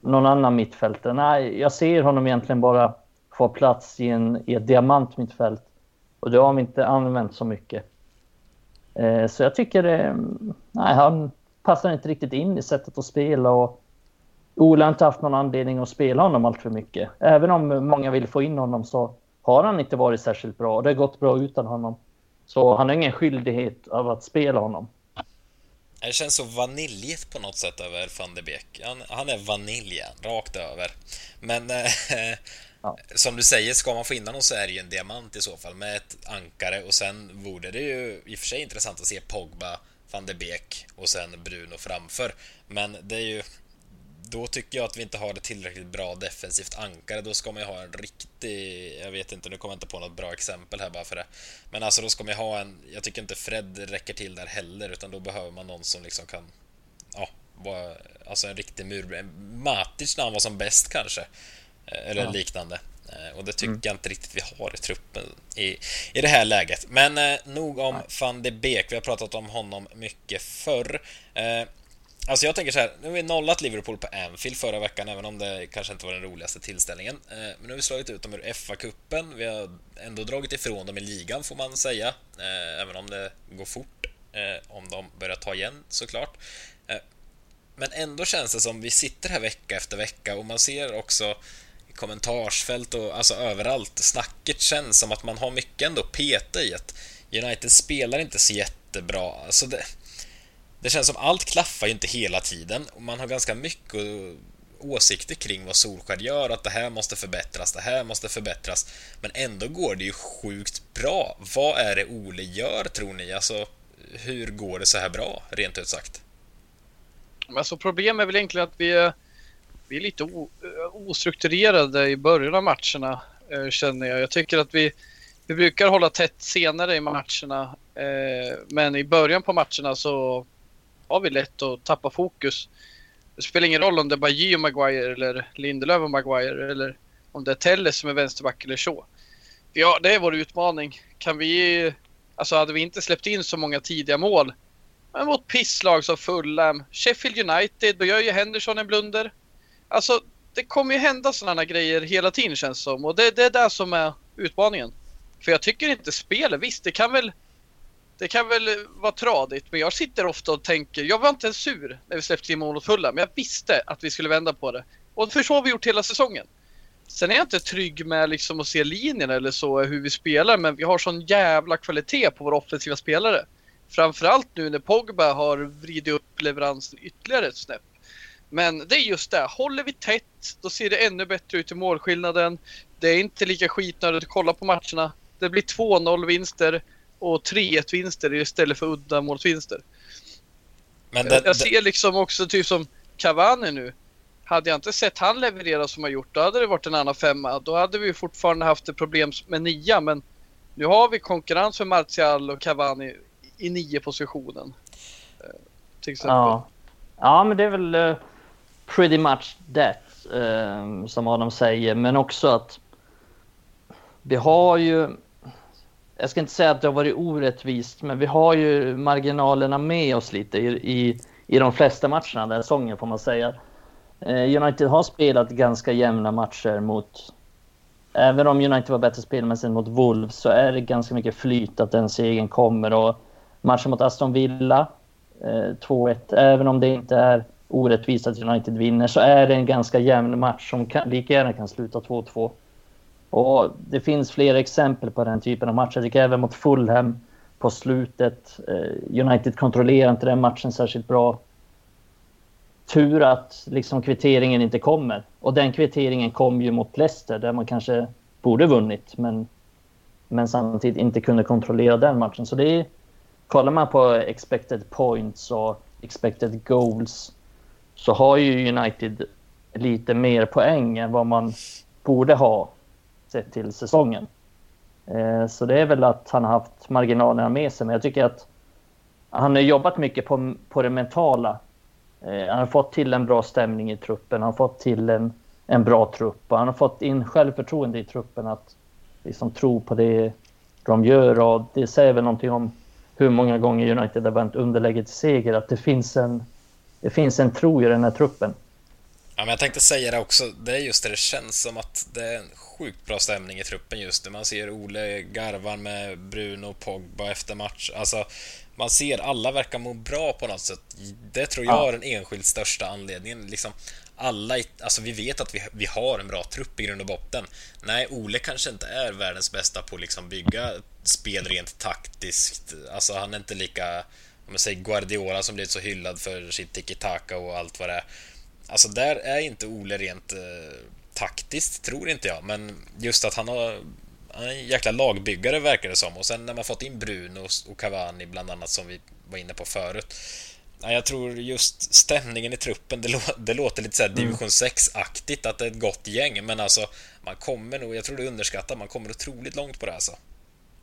någon annan mittfältare? Nej, jag ser honom egentligen bara få plats i, en, i ett diamantmittfält. Och det har vi inte använt så mycket. Eh, så jag tycker Eh, nej, han passar inte riktigt in i sättet att spela. Och Ola inte haft någon anledning att spela honom allt för mycket. Även om många vill få in honom så har han inte varit särskilt bra. Det har gått bra utan honom. Så han har ingen skyldighet av att spela honom. Det känns så vaniljigt på något sätt över van de Beek. Han, han är vaniljen, rakt över. Men eh, ja. som du säger, ska man få in honom så är det ju en diamant i så fall med ett ankare och sen vore det ju i och för sig intressant att se Pogba, van de Beek och sen Bruno framför. Men det är ju då tycker jag att vi inte har ett tillräckligt bra defensivt ankare. Då ska man ju ha en riktig... Jag vet inte, nu kommer jag inte på något bra exempel här bara för det. Men alltså då ska man ju ha en... Jag tycker inte Fred räcker till där heller, utan då behöver man någon som liksom kan... Ja, vara... Alltså en riktig mur... Matic när han var som bäst kanske. Eh, eller ja. liknande. Eh, och det tycker mm. jag inte riktigt vi har i truppen i, i det här läget. Men eh, nog om van de Beek. Vi har pratat om honom mycket förr. Eh, Alltså jag tänker så här, nu har vi nollat Liverpool på Anfield förra veckan, även om det kanske inte var den roligaste tillställningen. Eh, men nu har vi slagit ut dem ur FA-cupen. Vi har ändå dragit ifrån dem i ligan, får man säga. Eh, även om det går fort, eh, om de börjar ta igen såklart. Men ändå känns det som vi sitter här vecka efter vecka och man ser också i kommentarsfält och alltså överallt, snacket känns som att man har mycket ändå peta i att United spelar inte så jättebra. Alltså det, det känns som allt klaffar ju inte hela tiden och man har ganska mycket åsikter kring vad Solskjaer gör, att det här måste förbättras, det här måste förbättras. Men ändå går det ju sjukt bra. Vad är det Ole gör, tror ni? Alltså, hur går det så här bra, rent ut sagt? Alltså problemet är väl egentligen att vi är, vi är lite ostrukturerade i början av matcherna, eh, känner jag. Jag tycker att vi, vi brukar hålla tätt senare i matcherna, eh, men i början på matcherna så har vi lätt att tappa fokus. Det spelar ingen roll om det är Bajy och Maguire eller Lindelöf och Maguire eller om det är Telles som är vänsterback eller så. Ja, det är vår utmaning. Kan vi... Alltså hade vi inte släppt in så många tidiga mål men mot pisslag som Fulham, Sheffield United, då gör ju Henderson en blunder. Alltså, det kommer ju hända sådana grejer hela tiden känns som och det, det är det som är utmaningen. För jag tycker inte spelet, visst det kan väl det kan väl vara tradigt, men jag sitter ofta och tänker, jag var inte ens sur när vi släppte in mål fulla, men jag visste att vi skulle vända på det. Och för så har vi gjort hela säsongen. Sen är jag inte trygg med liksom att se linjerna eller så, hur vi spelar, men vi har sån jävla kvalitet på våra offensiva spelare. Framförallt nu när Pogba har vridit upp leveransen ytterligare ett snäpp. Men det är just det, håller vi tätt, då ser det ännu bättre ut i målskillnaden. Det är inte lika skitnödigt att kolla på matcherna. Det blir 2-0 vinster och 3-1 vinster istället för uddamålsvinster. Men det, jag ser liksom också typ som Cavani nu. Hade jag inte sett han leverera som han gjort, då hade det varit en annan femma. Då hade vi fortfarande haft ett problem med nia, men nu har vi konkurrens för Martial och Cavani i nio positionen. Eh, till exempel. Ja. ja, men det är väl uh, pretty much that, uh, som Adam säger. Men också att vi har ju jag ska inte säga att det har varit orättvist, men vi har ju marginalerna med oss lite i, i, i de flesta matcherna den här säsongen får man säga. Eh, United har spelat ganska jämna matcher mot... Även om United var bättre spelmässigt mot Wolves så är det ganska mycket flyt att den segern kommer. Och matchen mot Aston Villa, eh, 2-1, även om det inte är orättvist att United vinner så är det en ganska jämn match som kan, lika gärna kan sluta 2-2. Och det finns fler exempel på den typen av matcher. Jag tycker även mot Fulham på slutet. Eh, United kontrollerar inte den matchen särskilt bra. Tur att liksom kvitteringen inte kommer. Och den kvitteringen kom ju mot Leicester där man kanske borde vunnit men, men samtidigt inte kunde kontrollera den matchen. Så det är, kollar man på expected points och expected goals så har ju United lite mer poäng än vad man borde ha sett till säsongen. Eh, så det är väl att han har haft marginalerna med sig. Men jag tycker att han har jobbat mycket på, på det mentala. Eh, han har fått till en bra stämning i truppen, han har fått till en, en bra trupp och han har fått in självförtroende i truppen att liksom tro på det de gör och det säger väl någonting om hur många gånger United har vänt underläge till seger, att det finns en, det finns en tro i den här truppen. Ja, men jag tänkte säga det också, det är just det det känns som att det är en sjukt bra stämning i truppen just nu. Man ser Ole garvar med Bruno Pogba efter match. Alltså, man ser alla verkar må bra på något sätt. Det tror jag ja. är den enskilt största anledningen. Liksom, alla, alltså vi vet att vi, vi har en bra trupp i grund och botten. Nej, Ole kanske inte är världens bästa på att liksom bygga spel rent taktiskt. Alltså han är inte lika, om man säger Guardiola som blivit så hyllad för sitt tiki-taka och allt vad det är. Alltså där är inte Ole rent eh, taktiskt, tror inte jag. Men just att han har han är en jäkla lagbyggare verkar det som. Och sen när man fått in Bruno och Cavani bland annat som vi var inne på förut. Jag tror just stämningen i truppen, det, lå det låter lite såhär mm. division 6-aktigt att det är ett gott gäng, men alltså man kommer nog, jag tror det underskattar, man kommer otroligt långt på det alltså.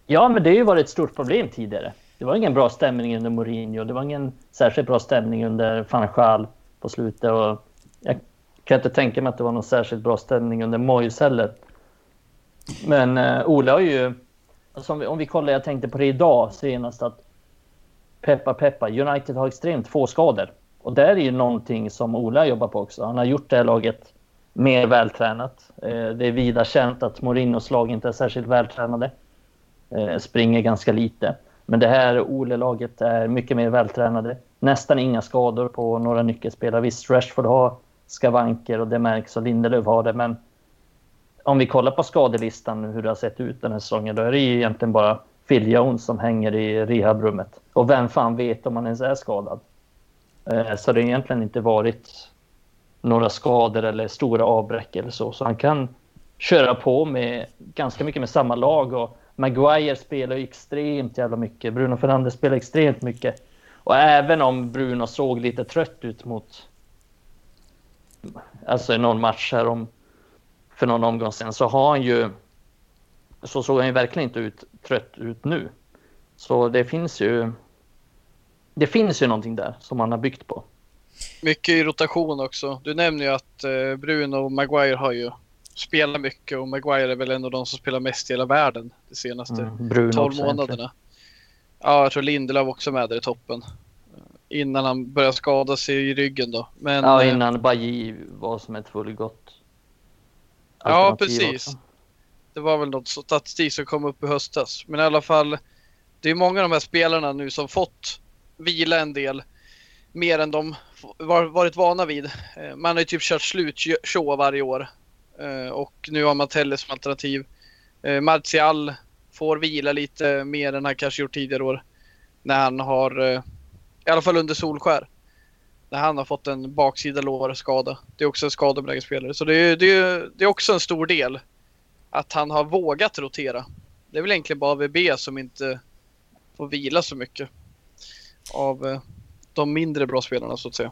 Ja, men det har ju varit ett stort problem tidigare. Det var ingen bra stämning under Mourinho, det var ingen särskilt bra stämning under van Schaal på slutet och kan inte tänka mig att det var någon särskilt bra ställning under Moyes heller. Men eh, Ola har ju, alltså om, vi, om vi kollar, jag tänkte på det idag senast att peppa peppa, United har extremt få skador. Och det är ju någonting som Ola jobbar på också. Han har gjort det här laget mer vältränat. Eh, det är vida känt att Morinos lag inte är särskilt vältränade. Eh, springer ganska lite. Men det här Ole-laget är mycket mer vältränade. Nästan inga skador på några nyckelspelare. Visst, Rashford har skavanker och det märks och Lindelöf har det, men om vi kollar på skadelistan hur det har sett ut den här säsongen, då är det ju egentligen bara Phil Jones som hänger i rehabrummet. Och vem fan vet om han ens är skadad? Eh, så det har egentligen inte varit några skador eller stora avbräck eller så. Så han kan köra på med ganska mycket med samma lag. Och Maguire spelar extremt jävla mycket. Bruno Fernandes spelar extremt mycket. Och även om Bruno såg lite trött ut mot... Alltså i någon match här om för någon omgång sedan så har han ju så såg han ju verkligen inte ut trött ut nu. Så det finns ju. Det finns ju någonting där som han har byggt på. Mycket i rotation också. Du nämner ju att eh, Bruno och Maguire har ju spelat mycket och Maguire är väl en av de som spelar mest i hela världen de senaste mm, 12 månaderna. Ja, jag tror Lindelöf också med där i toppen. Innan han började skada sig i ryggen då. Men, ja, eh, innan Baji var som ett fullgott Ja, precis. Också. Det var väl något statistik som kom upp i höstas. Men i alla fall, det är många av de här spelarna nu som fått vila en del mer än de varit vana vid. Eh, man har ju typ kört slut show varje år eh, och nu har man Telle som alternativ. Martial får vila lite mer än han kanske gjort tidigare år när han har, i alla fall under Solskär, när han har fått en baksida lårskada. Det är också en skadebenägen spelare. Så det är, det, är, det är också en stor del att han har vågat rotera. Det är väl egentligen bara VB som inte får vila så mycket av eh, de mindre bra spelarna så att säga.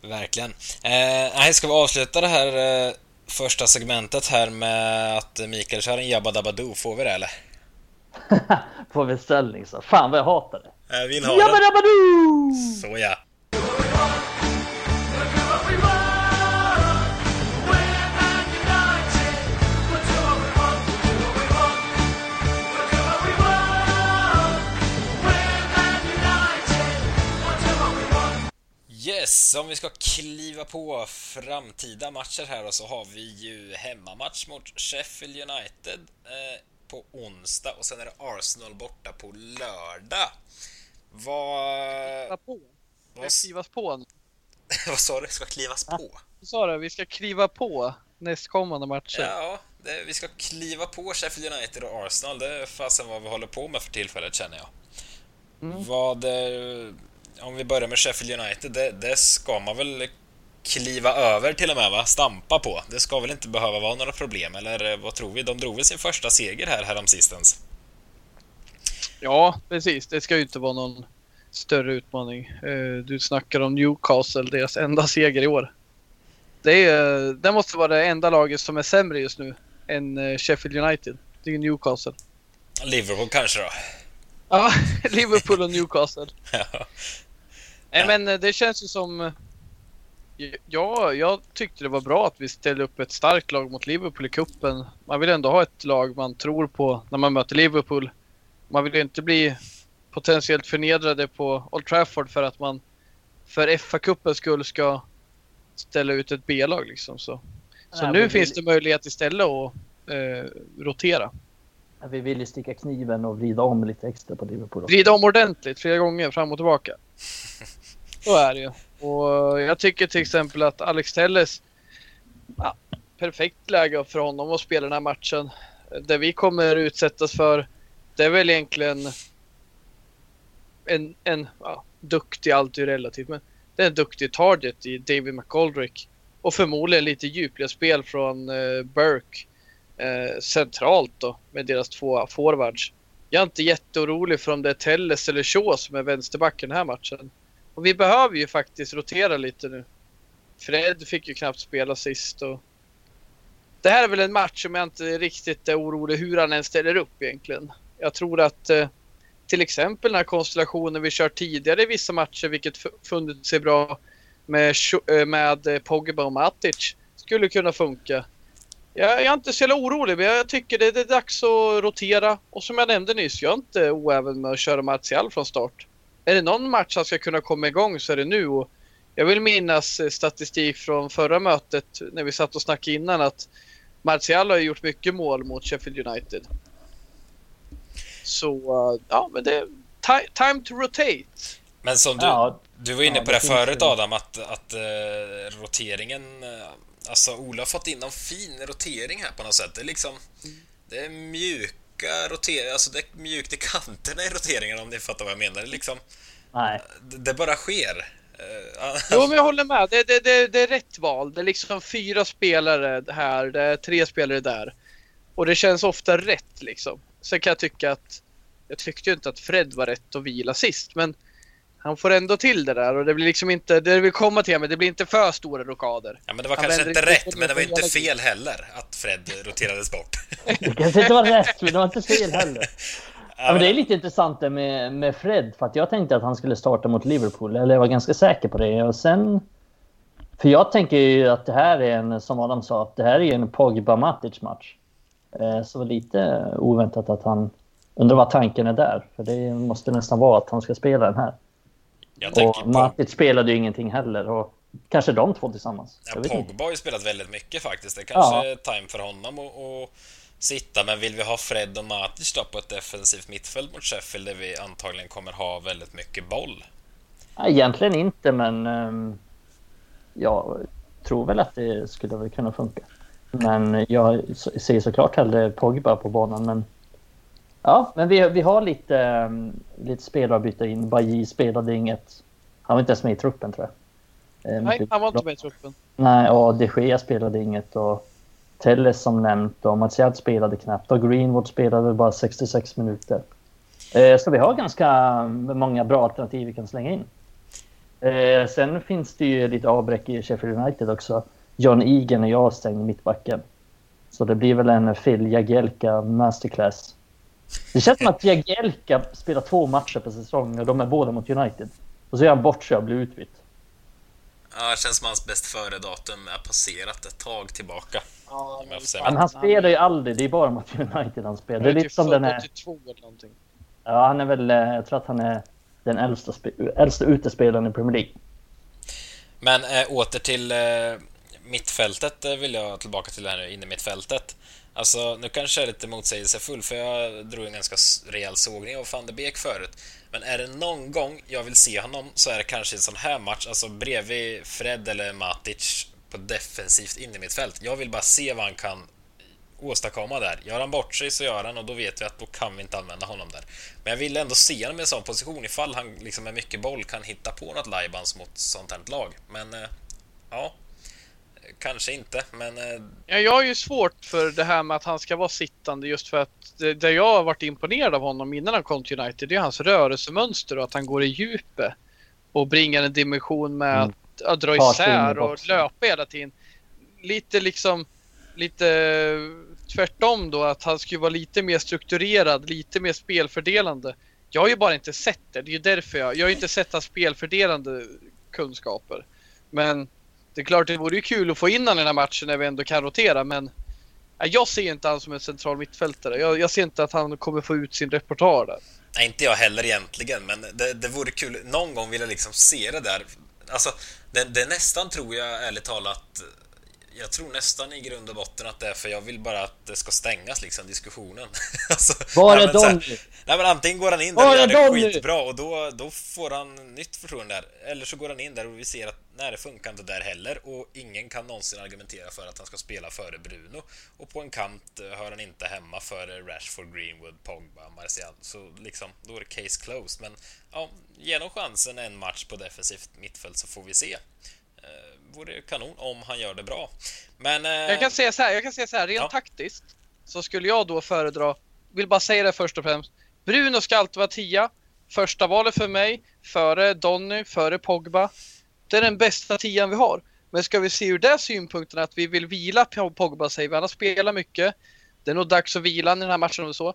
Verkligen. Eh, ska vi avsluta det här eh, första segmentet här med att Mikael kör en Jabba Dabba Doo? Får vi det eller? På beställning så. Fan vad jag hatar det. Jag vill ha Jabba Doo! Så ja. Yes, om vi ska kliva på framtida matcher här så har vi ju hemmamatch mot Sheffield United eh, på onsdag och sen är det Arsenal borta på lördag. Vad... Kliva på? Vad skrivas på? Vad sa du? Ska klivas på? Vad sa du? Vi ska kliva på nästkommande matcher? Ja, det, vi ska kliva på Sheffield United och Arsenal. Det är fasen vad vi håller på med för tillfället känner jag. Mm. Vad... Eh, om vi börjar med Sheffield United, det, det, ska man väl kliva över till och med, va? Stampa på. Det ska väl inte behöva vara några problem, eller eh, vad tror vi? De drog väl sin första seger här häromsistens? Ja, precis. Det ska ju inte vara någon större utmaning. Eh, du snackar om Newcastle, deras enda seger i år. Det, är, det måste vara det enda laget som är sämre just nu än eh, Sheffield United. Det är Newcastle. Liverpool kanske då? Ja, Liverpool och Newcastle. Ja. Nej men eh, det känns ju som... Ja, jag tyckte det var bra att vi ställde upp ett starkt lag mot Liverpool i kuppen. Man vill ändå ha ett lag man tror på när man möter Liverpool. Man vill ju inte bli potentiellt förnedrade på Old Trafford för att man för FA-cupens skull ska ställa ut ett B-lag liksom. Så, så Nej, nu finns det möjlighet istället att eh, rotera. Vi vill ju sticka kniven och vrida om lite extra på Liverpool. vrida om ordentligt flera gånger fram och tillbaka. Så är det ju. Och jag tycker till exempel att Alex Telles, ja, perfekt läge för honom att spela den här matchen. Det vi kommer utsättas för, det är väl egentligen en, en ja, duktig, allt är relativt, men det är en duktig target i David McGoldrick. Och förmodligen lite djupled spel från eh, Burke eh, centralt då med deras två forwards. Jag är inte jätteorolig för om det är Telles eller Shaw som är vänsterbacken den här matchen. Och vi behöver ju faktiskt rotera lite nu. Fred fick ju knappt spela sist och... Det här är väl en match som jag inte riktigt är orolig hur han än ställer upp egentligen. Jag tror att eh, till exempel den här konstellationen vi kört tidigare i vissa matcher, vilket funnit sig bra med, eh, med eh, Pogba och Matic, skulle kunna funka. Jag, är inte så jävla orolig, men jag tycker det, är dags att rotera. Och som jag nämnde nyss, jag är inte oäven med att köra Martial från start. Är det någon match han ska kunna komma igång så är det nu. Och jag vill minnas statistik från förra mötet när vi satt och snackade innan att Martial har ju gjort mycket mål mot Sheffield United. Så eh, ja, men det är ti- time to rotate. Men som du, Ja, du var inne ja, på det det förut Adam, att, att eh, roteringen... eh, alltså Ola har fått in någon fin rotering här på något sätt. Det är liksom... Det är mjuka roteringar, alltså det är mjukt i kanterna i roteringarna om ni fattar vad jag menar. Det, är liksom, nej. det, det bara sker. Jo, men jag håller med. Det, det, det, det är rätt val. Det är liksom fyra spelare här, det är tre spelare där. Och det känns ofta rätt liksom. Sen kan jag tycka att jag tyckte ju inte att Fred var rätt att vila sist, men han får ändå till det där och det blir liksom inte, det vill komma till men det blir inte för stora rockader. Ja, men det var Han kanske inte rätt, men det var inte fel heller att Fred roterades bort. Det kanske inte var rätt, men det var inte fel heller. Ja, men det är lite intressant det med, med Fred, för att jag tänkte att han skulle starta mot Liverpool. Eller jag var ganska säker på det. Och sen... För jag tänker ju att det här är en, som Adam sa, att det här är ju en Pogba-Matic-match. Eh, Så lite oväntat att han... Undrar vad tanken är där. För det måste nästan vara att han ska spela den här. Och på Matic spelade ju ingenting heller. Och kanske de två tillsammans. Ja, vet inte. Pogba har ju spelat väldigt mycket faktiskt. Det kanske Ja. är time för honom att, sitta, men vill vi ha Fred och Matic då på ett defensivt mittfält mot Sheffield där vi antagligen kommer ha väldigt mycket boll? Ja, Egentligen inte, men ehm, jag tror väl att det skulle väl kunna funka. Men jag ser såklart hellre Pogba på banan. Men ja, men vi, vi har lite, ehm, lite spelare att byta in. Bajy spelade inget. Han var inte ens med i truppen tror jag. Ehm, Nej, han var inte med i truppen. Nej, och de Gea spelade inget. Och Telles som nämnt och Martial spelade knappt. Och Greenwood spelade bara 66 minuter. Eh, så vi har ganska många bra alternativ vi kan slänga in. Eh, sen finns det ju lite avbräck i Sheffield United också. John Egan är jag stängd i mittbacken. Så det blir väl en Phil Jagielka masterclass. Det känns som att Jagielka spelar två matcher per säsong och de är båda mot United. Och så är han bortkörd och blir utbytt. Ja, det känns som hans bäst före-datum är passerat ett tag tillbaka. Ja, men han spelar ju aldrig. Det är bara mot United han spelar. Det är lite som den här... 82 eller någonting. Ja, han är väl... eh, Jag tror att han är den äldsta, äldsta utespelaren i Premier League. Men äh, åter till äh, mittfältet eh, vill jag tillbaka till det här nu, inne mittfältet. Alltså, nu kanske jag är lite motsägelsefull för jag drog en ganska rejäl sågning av van de Beek förut. Men är det någon gång jag vill se honom så är det kanske i en sån här match, alltså bredvid Fred eller Matic på defensivt in i mittfält. Jag vill bara se vad han kan åstadkomma där. Gör han bort sig så gör han och då vet vi att då kan vi inte använda honom där. Men jag vill ändå se honom i en sån position ifall han liksom med mycket boll kan hitta på något lajbans mot sånt här lag. Men eh, ja, kanske inte. Men eh, Ja, jag har ju svårt för det här med att han ska vara sittande just för att det, det jag har varit imponerad av honom innan han kom till United det är hans rörelsemönster och att han går i djupet och bringar en dimension med Mm. att, att dra isär och löpa hela tiden. Lite liksom lite tvärtom då att han skulle vara lite mer strukturerad, lite mer spelfördelande. Jag har ju bara inte sett det. Det är ju därför jag... Jag har ju inte sett hans spelfördelande kunskaper. Men det är klart, det vore ju kul att få in honom i den här matchen när vi ändå kan rotera, men jag ser inte han som en central mittfältare. Jag, jag ser inte att han kommer få ut sin repertoar där. Nej, inte jag heller egentligen, men det, det vore kul. Någon gång vill jag liksom se det där. Alltså, det, det nästan tror jag ärligt talat jag tror nästan i grund och botten att det är för jag vill bara att det ska stängas liksom diskussionen. alltså, Var är Donny? Nej men antingen går han in där och gör det skitbra och då, då får han nytt förtroende där. Eller så går han in där och vi ser att nej det funkar inte där heller och ingen kan någonsin argumentera för att han ska spela före Bruno. Och på en kant eh, hör han inte hemma före Rashford, Greenwood, Pogba, Martial. Så liksom, då är det case closed. Men ja, genom chansen en match på defensivt mittfält så får vi se. Eh, vore kanon om han gör det bra. Men... Eh... Jag kan säga så här, jag kan säga så här, rent ja. taktiskt så skulle jag då föredra, vill bara säga det först och främst, Bruno ska alltid vara tia. Första valet för mig, före Donny, före Pogba. Det är den bästa tian vi har. Men ska vi se ur den synpunkten att vi vill vila Pogba, säger vi. Han har spelat mycket. Det är nog dags att vila i den här matchen och så.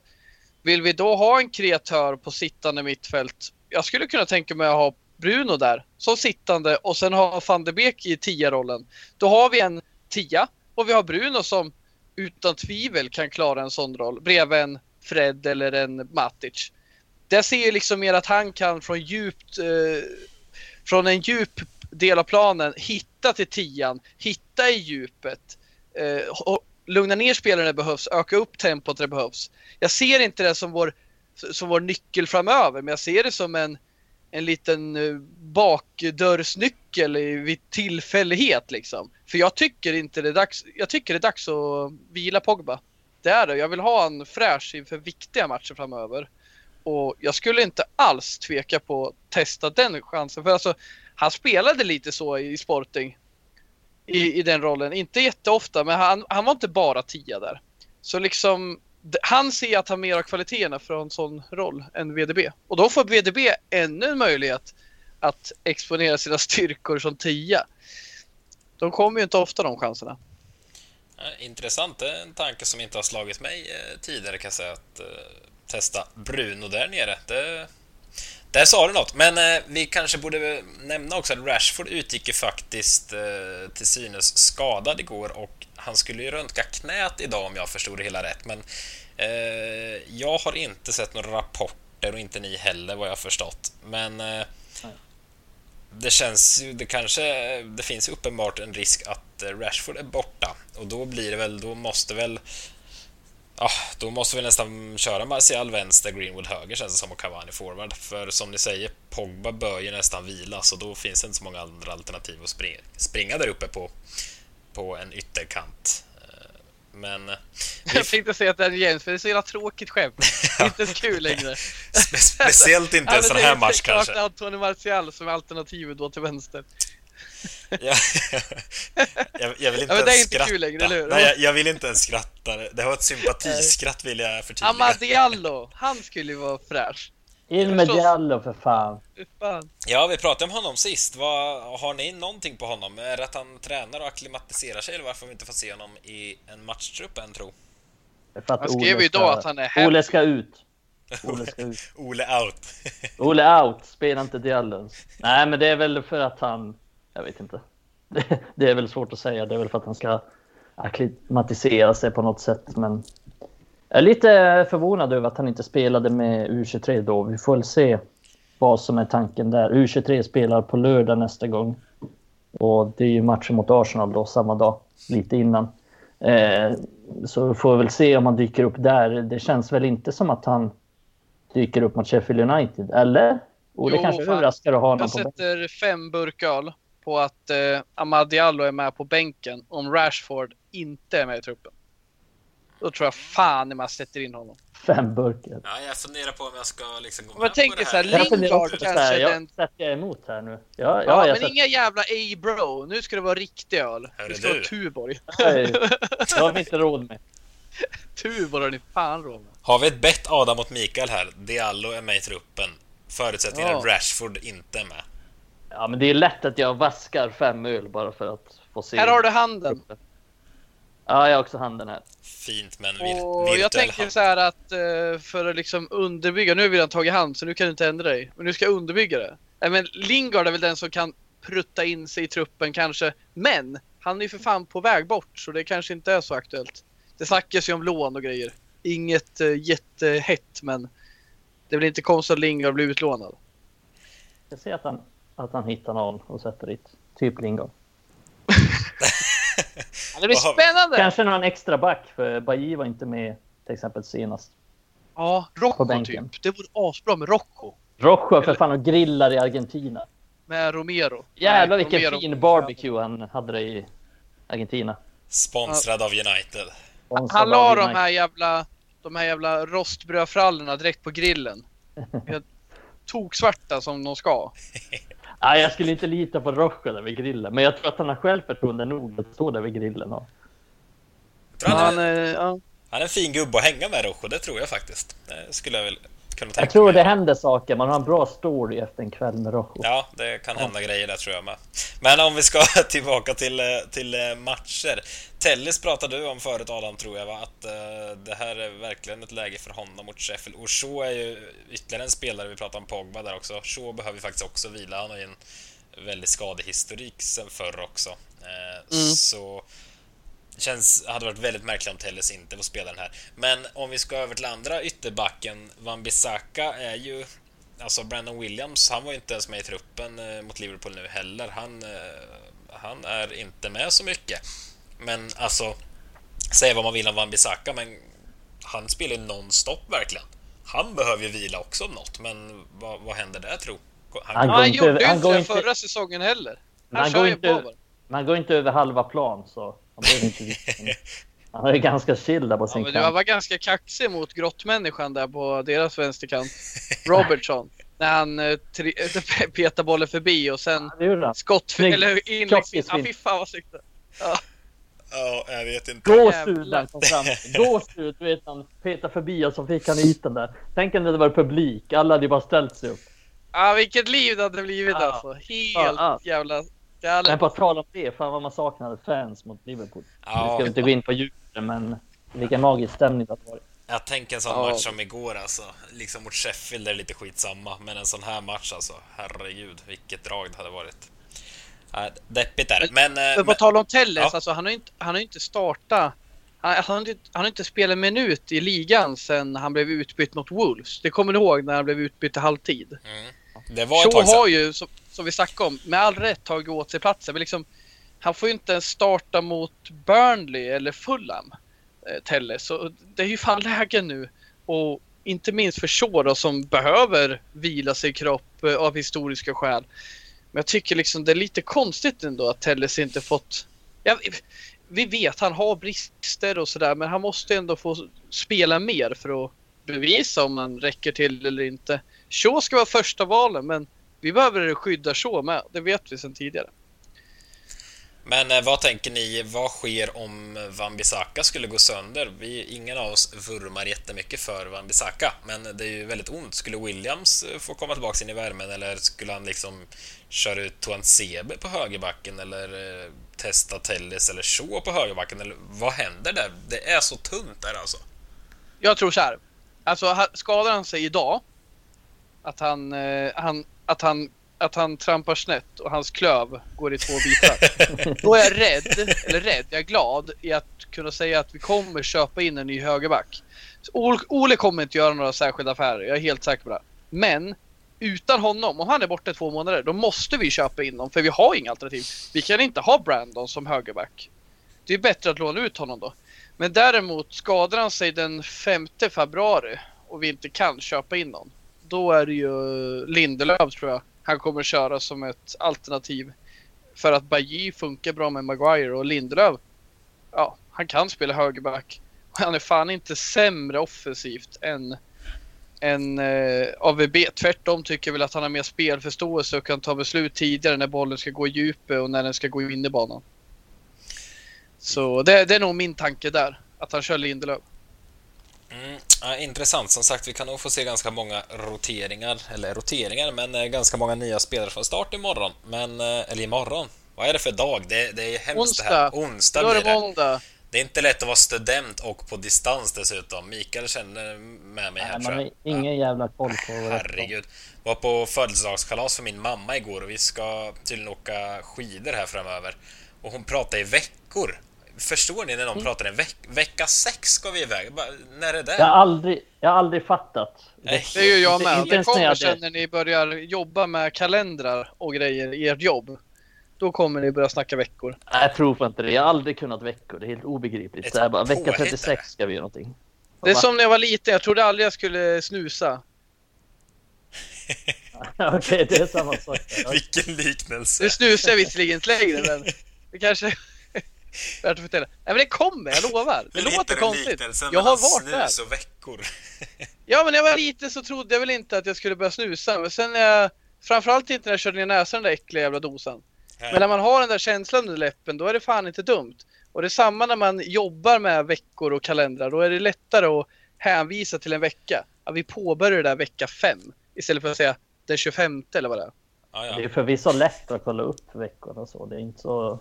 Vill vi då ha en kreatör på sittande mittfält? Jag skulle kunna tänka mig att ha Bruno där som sittande och sen ha van de Beek i tia-rollen. Då har vi en tia och vi har Bruno som utan tvivel kan klara en sån roll bredvid en Fred eller en Matic. Där ser jag liksom mer att han kan från djupt eh, från en djup del av planen hitta till tian, hitta i djupet, eh, och lugna ner spelaren när det behövs, öka upp tempot när det behövs. Jag ser inte det som vår, som vår nyckel framöver, men jag ser det som en en liten eh, bakdörrsnyckel vid tillfällighet liksom. För jag tycker inte det är dags, jag tycker det är dags att vila Pogba. Det är det. Jag vill ha en fräsch inför viktiga matcher framöver. Och jag skulle inte alls tveka på att testa den chansen. För alltså, han spelade lite så i Sporting. I, i den rollen. Inte jätteofta, men han, han var inte bara tia där. Så liksom, han ser att han mer har kvaliteterna för en sån roll än VDB. Och då får VDB ännu en möjlighet att exponera sina styrkor som tia. De kommer ju inte ofta de chanserna. Eh, intressant, det är en tanke som inte har slagit mig eh, tidigare kan jag säga att eh, testa Bruno där nere. Det, där sa du något, men vi kanske borde nämna också att Rashford utgick ju faktiskt till synes skadad igår och han skulle ju röntga knät idag om jag förstod det hela rätt, men jag har inte sett några rapporter och inte ni heller vad jag har förstått. Men eh, det känns ju, det kanske, det finns uppenbart en risk att eh, Rashford är borta och då blir det väl, då måste väl Ja, då måste vi nästan köra Martial vänster, Greenwood höger känns det som och Cavani forward. För som ni säger, Pogba bör ju nästan vila så då finns det inte så många andra alternativ att springa, springa där uppe på på en ytterkant. Men... Eh, jag tänkte säga att det är James, för det är så jävla tråkigt skämt. Det är inte så kul längre. Spe speciellt inte en sån här match kanske. Antoni Martial som är alternativet då till vänster. ja, jag, jag, vill inte ja, ens skratta. Längre, Nej, jag, jag, vill inte ens skratta. Det var ett sympatiskratt vill jag förtydliga. Amadiallo, han skulle ju vara fräsch. In med Diallo för fan. Ja, vi pratade om honom sist. Vad, har ni någonting på honom? Är det att han tränar och akklimatiserar sig eller varför vi inte får se honom i en matchtrupp än tro? Han skrev ju idag att han är hem. Ole ska ut. Ole, ska ut. Ole out. Ole out. Spela inte Diallo. Nej, men det är väl för att han... Jag vet inte. Det, det är väl svårt att säga. Det är väl för att han ska akklimatisera sig på något sätt. Men jag är lite förvånad över att han inte spelade med U23 då. Vi får väl se vad som är tanken där. U23 spelar på lördag nästa gång. Och det är ju matchen mot Arsenal då, samma dag, lite innan. Eh, så vi får väl se om han dyker upp där. Det känns väl inte som att han dyker upp mot Sheffield United, eller? Och det jo, kanske fan. överraskar att ha honom Jag sätter fem burköl på att eh, Amad Diallo är med på bänken om Rashford inte är med i truppen. Då tror jag fan man sätter in honom. Fem burkar. Ja, jag funderar på om jag ska liksom gå med jag tänker på det här. Så här, Lingard kanske här, jag den... sätter jag emot här nu. Ja, ja, ja men sätter... inga jävla A-bro. Nu ska det vara riktig öl. Hörru, det ska vara Tuborg. Nej, det har vi inte råd med. Tuborg har ni fan råd med. Har vi ett bett Adam mot Mikael här? Diallo är med i truppen. Förutsättningen ja. Rashford inte är med. Ja, men det är lätt att jag vaskar fem öl bara för att få se. Här har du handen. Ja, jag har också handen här. Fint med en vir Och jag tänker hand. så här att eh, för att liksom underbygga, nu har vi redan tagit hand så nu kan du inte ändra dig. Men nu ska jag underbygga det. Nej, men Lingard är väl den som kan prutta in sig i truppen kanske. Men han är ju för fan på väg bort så det kanske inte är så aktuellt. Det snackas ju om lån och grejer. Inget uh, jättehett men det väl inte konstigt att Lingard blir utlånad. Jag ser att han, att han hittar någon och sätter dit. Typ Lingard. Ja, det blir spännande! Kanske någon extra back, för Bailly var inte med till exempel senast. Ja, På Rocco bänken. typ. Det vore asbra med Rocco. Rojo för fan och grillar i Argentina. Med Romero. Jävlar Nej, vilken Romero- fin barbecue han hade det i Argentina. Sponsrad av United. Sponsrad Han la de här jävla, de här jävla rostbrödfrallorna direkt på grillen. Jag Toksvarta som de ska. Nej, jag skulle inte lita på Rojo där vid grillen. Men jag tror att han har självförtroende nog att stå där vid grillen. Och... Jag tror han, Han, är, ja. han är en fin gubbe att hänga med Rojo, det tror jag faktiskt. Det skulle jag väl kunna tänka Jag tror mig. det händer saker. Man har en bra story efter en kväll med Rojo. Ja, det kan hända grejer där tror jag med. Men om vi ska tillbaka till, eh, till eh, matcher. Tellis pratade du om förut Adam, tror jag, va? att eh, det här är verkligen ett läge för honom mot Sheffield. Och Shaw är ju ytterligare en spelare, vi pratar om Pogba där också. Shaw behöver ju faktiskt också vila, han har ju en väldigt skadehistorik sen förr också. Eh, Mm. Så känns, hade varit väldigt märkligt om Telles inte får spela den här. Men om vi ska över till andra ytterbacken, Van Bissaka är ju Alltså Brandon Williams, han var ju inte ens med i truppen eh, mot Liverpool nu heller. Han, eh, han är inte med så mycket. Men alltså, säga vad man vill om Van Bissaka, men han spelar ju nonstop verkligen. Han behöver ju vila också om något, men vad, vad händer där tro? Han, Han han inte gjorde ju han inte det inte- förra säsongen heller. Han han går inte-. Man går inte över halva plan så han behöver inte. Han är ganska chill där på Ja, sin men du kant. var ganska kaxig mot grottmänniskan där på deras vänsterkant. Robertson. När han tri- petade bollen förbi och sen han. skott... Eller inlägg... Ja, fy fan vad snyggt. ja, jag vet inte. Gåshud han kom fram. Gåshud, du vet han petade förbi och så fick han ytan där. Tänk om det var publik. Alla hade ju bara ställt sig upp. Ja, vilket liv det hade blivit Ja. alltså. Helt Ja, ja. jävla Men galet. på tal om det, fan vad man saknade fans mot Liverpool. Ja, ska vi inte gå in på djupen, men vilken magisk stämning det har varit. jag tänker en sån Ja. match som igår alltså. Liksom mot Sheffield är det lite skitsamma, men en sån här match alltså. Herregud, vilket drag det hade varit. Deppigt är det. Men... eh, Men på men tal om Telles, Ja. alltså han har ju inte, han har inte startat. Han, han, har inte, han har inte spelat en minut i ligan sen han blev utbytt mot Wolves. Det kommer ni ihåg när han blev utbytt i halvtid? mm, det var ett Shaw tag sedan. har ju, som, som vi snackade om, med all rätt tagit åt sig platsen. Men liksom, han får ju inte ens starta mot Burnley eller Fulham, eh, Telles. Så det är ju fan läge nu. Och inte minst för Shaw då, som behöver vila sig i kropp eh, av historiska skäl. Men jag tycker liksom det är lite konstigt ändå att Telles inte fått... Ja, vi vet han har brister och sådär men han måste ändå få spela mer för att bevisa om han räcker till eller inte. Shaw ska vara första valen men vi behöver skydda Shaw med. Det vet vi sedan tidigare. Men eh, vad tänker ni, vad sker om Van Bissaka skulle gå sönder? Vi, ingen av oss vurmar jättemycket för Van Bissaka, men det är ju väldigt ont. Skulle Williams eh, få komma tillbaka in i värmen eller skulle han liksom köra ut Tuan Sebe på högerbacken eller eh, testa Telles eller Shaw på högerbacken? Eller vad händer där? Det är så tunt där alltså. Jag tror så här. Alltså skadar han sig idag. Att han, han, att han, att han trampar snett och hans klöv går i två bitar. Då är jag rädd, eller rädd, jag är glad i att kunna säga att vi kommer köpa in en ny högerback. Så Ole kommer inte göra några särskilda affärer, jag är helt säker på det. Men utan honom, om han är borta i två månader, då måste vi köpa in honom för vi har inga alternativ. Vi kan inte ha Brandon som högerback. Det är bättre att låna ut honom då. Men däremot skadar han sig den 5 februari och vi inte kan köpa in någon. Då är det ju Lindelöf tror jag. Han kommer köra som ett alternativ. För att Bajy funkar bra med Maguire och Lindelöf. Ja, han kan spela högerback. Han är fan inte sämre offensivt än, än eh, AVB. Tvärtom tycker jag väl att han har mer spelförståelse och kan ta beslut tidigare när bollen ska gå i djupet och när den ska gå in i banan. Så det, det är nog min tanke där. Att han kör Lindelöf. Mm, ja, intressant. Som sagt, vi kan nog få se ganska många roteringar, eller roteringar, men eh, ganska många nya spelare från start imorgon. Men, eh, eller imorgon. Vad är det för dag? Det, det är hemskt det här. Onsdag. Onsdag Då är blir det måndag. Det är inte lätt att vara student och på distans dessutom. Mikael känner med mig här Nej, tror man har ingen jävla koll på vad. Herregud. Var på födelsedagskalas för min mamma igår och vi ska tydligen åka skidor här framöver. Och hon pratar i veckor. Förstår ni när någon pratar en veck vecka sex ska vi iväg? Bara, när är det? Jag har aldrig, jag har aldrig fattat. Nej. Det är ju jag med. inte Det kommer jag sen när ni börjar jobba med kalendrar och grejer i ert jobb. Då kommer ni börja snacka veckor. Nej, jag tror inte det. Jag har aldrig kunnat veckor. Det är helt obegripligt. Ett Så här bara, vecka påhitt, 36 ska vi göra någonting. Det är som när jag var liten. Jag trodde aldrig jag skulle snusa. Okej, det är samma sak. Vilken liknelse! Nu snusar jag visserligen inte längre men det kanske värt att förtälla. Nej men det kommer, jag lovar. Det låter konstigt. Jag har varit där. snus och veckor. Ja men när jag var liten så trodde jag väl inte att jag skulle börja snusa. Men sen när jag, framförallt inte när jag körde ner näsan den där äckliga jävla dosan. Men när man har den där känslan under läppen då är det fan inte dumt. Och det är samma när man jobbar med veckor och kalendrar. Då är det lättare att hänvisa till en vecka. Att vi påbörjar det där vecka fem. Istället för att säga den 25 eller vad det är. Ja, Det är förvisso lätt att kolla upp veckorna så. Det är inte så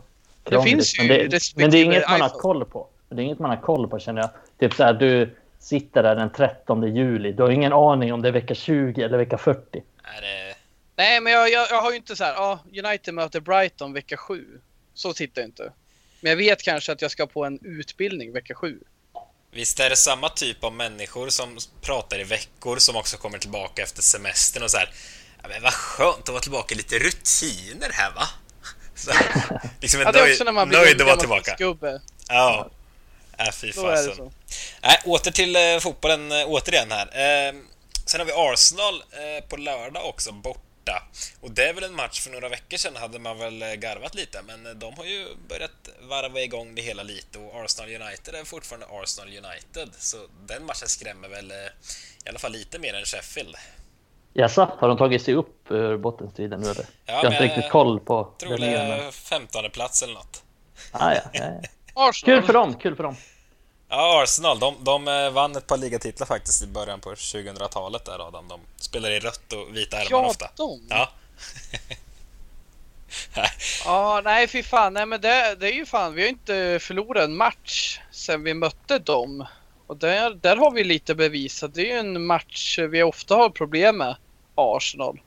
Det finns ju men, det, men det är inget man har koll på. Det är inget man har koll på känner jag. Typ så här, du sitter där den 13 juli. Du har ingen aning om det är vecka 20 eller vecka 40. Är det... Nej men jag, jag, jag har ju inte så här, ja United möter Brighton vecka 7. Så tittar jag inte. Men jag vet kanske att jag ska på en utbildning vecka 7. Visst är det samma typ av människor som pratar i veckor som också kommer tillbaka efter semestern och så här. Ja, men vad skönt att vara tillbaka i lite rutiner här va? Så, liksom en Ja, det är också när man blir nöjd att vara tillbaka. Gubbe. Ja. Äh, fy fasen. Nej, åter till eh, fotbollen eh, återigen här. Eh, sen har vi Arsenal eh, på lördag också, borta. Och det är väl en match för några veckor sedan hade man väl eh, garvat lite, men eh, de har ju börjat varva igång det hela lite och Arsenal United är fortfarande Arsenal United. Så den matchen skrämmer väl eh, i alla fall lite mer än Sheffield. Jaså, har de tagit sig upp ur bottenstriden nu eller? jag har inte riktigt koll på Jag tror det är 15 plats eller något. Ah, ja, ja, ja. Arsenal. Kul för dem, kul för dem. Ja, Arsenal, de, de eh, vann ett par ligatitlar faktiskt i början på 2000-talet där Adam. De spelar i rött och vita ärmar Ja, ofta. de. Ja. Ja, nej fy fan. Nej men det, det är ju fan, vi har inte förlorat en match sen vi mötte dem. Och där, där har vi lite bevisat. Det är ju en match vi ofta har problem med, Arsenal.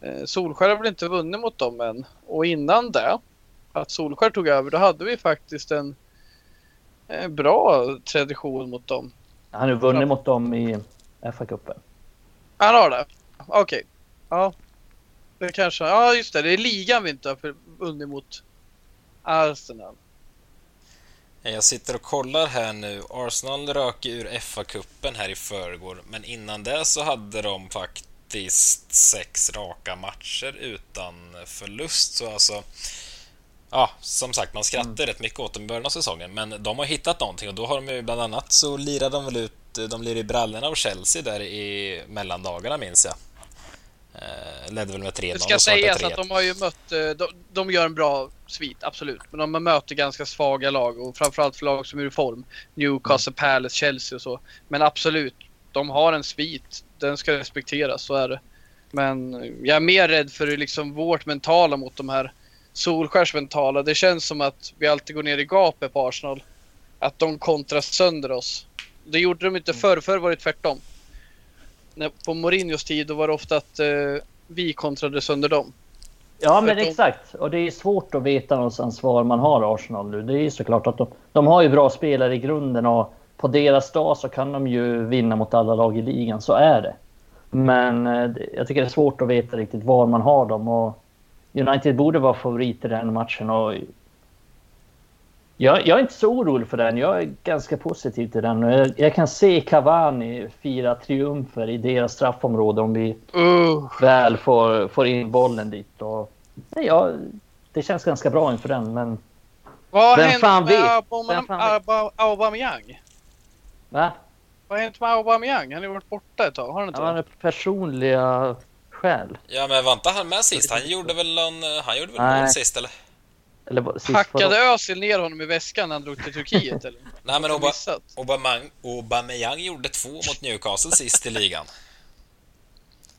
Eh, Solskär har väl inte vunnit mot dem än. Och innan det, att Solskär tog över, då hade vi faktiskt en, en bra tradition mot dem. Han har vunnit mot dem i FA-cupen. Han har det? Okej. Ja. Det kanske, ja just det, det är ligan vi inte har vunnit mot Arsenal. Jag sitter och kollar här nu. Arsenal rök ur FA-cupen här i förrgår, men innan det så hade de faktiskt sex raka matcher utan förlust. Så alltså, ja, som sagt, man skrattar rätt mycket åt dem i början av säsongen, men de har hittat någonting och då har de ju bland annat så lirade de väl ut, de lirade i brallorna av Chelsea där i mellandagarna minns jag. Eh, ledde väl med 3-0 Det ska sägas 3-1. att de har ju mött, eh, de, de gör en bra svit, absolut. Men de har mött ganska svaga lag och framförallt för lag som är i form. Newcastle, Palace, Chelsea och så. Men absolut, de har en svit. Den ska respekteras, så är det. Men jag är mer rädd för liksom vårt mentala mot de här Solskärs mentala. Det känns som att vi alltid går ner i gapet på Arsenal. Att de kontrar sönder oss. Det gjorde de inte förr, förr var det tvärtom. På Mourinhos tid då var det ofta att eh, vi kontrade sönder dem. Ja, men exakt. Och det är svårt att veta någonstans var man har Arsenal nu. Det är ju såklart att de, de har ju bra spelare i grunden och på deras dag så kan de ju vinna mot alla lag i ligan. Så är det. Men eh, jag tycker det är svårt att veta riktigt var man har dem. Och United borde vara favorit i den matchen. Och jag, jag är inte så orolig för den. Jag är ganska positiv till den. Jag, jag kan se Cavani fira triumfer i deras straffområde om vi Uh. väl får, får in bollen dit. Och, nej, ja, det känns ganska bra inför den, men... Vad har Vem hänt fan med vet? Vem fan vet? Auba- Aubameyang? Va? Vad har hänt med Aubameyang? Han har varit borta ett tag, har han inte? Han har personliga skäl. Ja, men var inte han med sist? Han gjorde väl någon, han gjorde väl mål sist eller? Eller sist Hackade? Özil ner honom i väskan när han drog till Turkiet eller? Nej, men Har Oba, missat? Aubameyang, gjorde två mot Newcastle sist i ligan.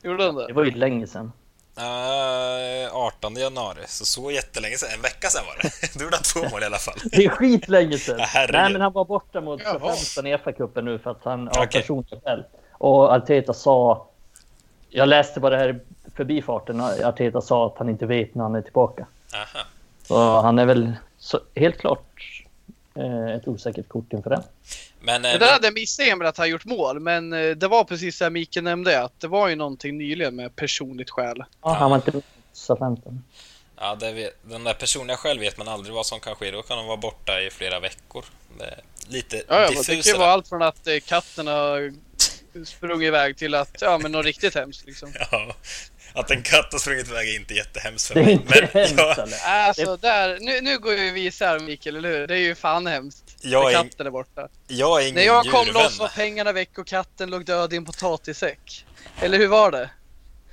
Gjorde han Det det? var ju länge sedan. Uh, 18 januari, så så jättelänge sedan. En vecka sedan var det. Du gjorde två mål i alla fall. Det är skitlänge sedan. Ja, Nej, men han var borta mot. Southampton i FA-cupen nu för att han av Okej. personliga skäl. Och Arteta sa... Jag läste bara det här i förbifarten. Arteta sa att han inte vet när han är tillbaka. Aha. Så han är väl så, helt klart eh, ett osäkert kort inför den. Men, eh, Det där hade jag missat att han gjort mål, men eh, det var precis som Mikael nämnde att det var ju någonting nyligen med personligt skäl. Ja, han var inte mot Southampton. ja, det den där personliga själv vet man aldrig vad som kan ske. Då kan de vara borta i flera veckor. Det är lite Ja, ja, men det kan ju vara allt från att eh, katten har sprungit iväg till att, ja men något riktigt hemskt liksom. Ja, att en katt har sprungit iväg är inte jättehemskt för Det är mig. inte Men hemskt jag? Alltså där, nu, nu går ju vi isär Mikael, eller hur? Det är ju fan hemskt. Jag är- katten är borta. jag är ingen När jag kom djurvän. loss var pengarna väck och katten låg död i en potatissäck. Eller hur var det?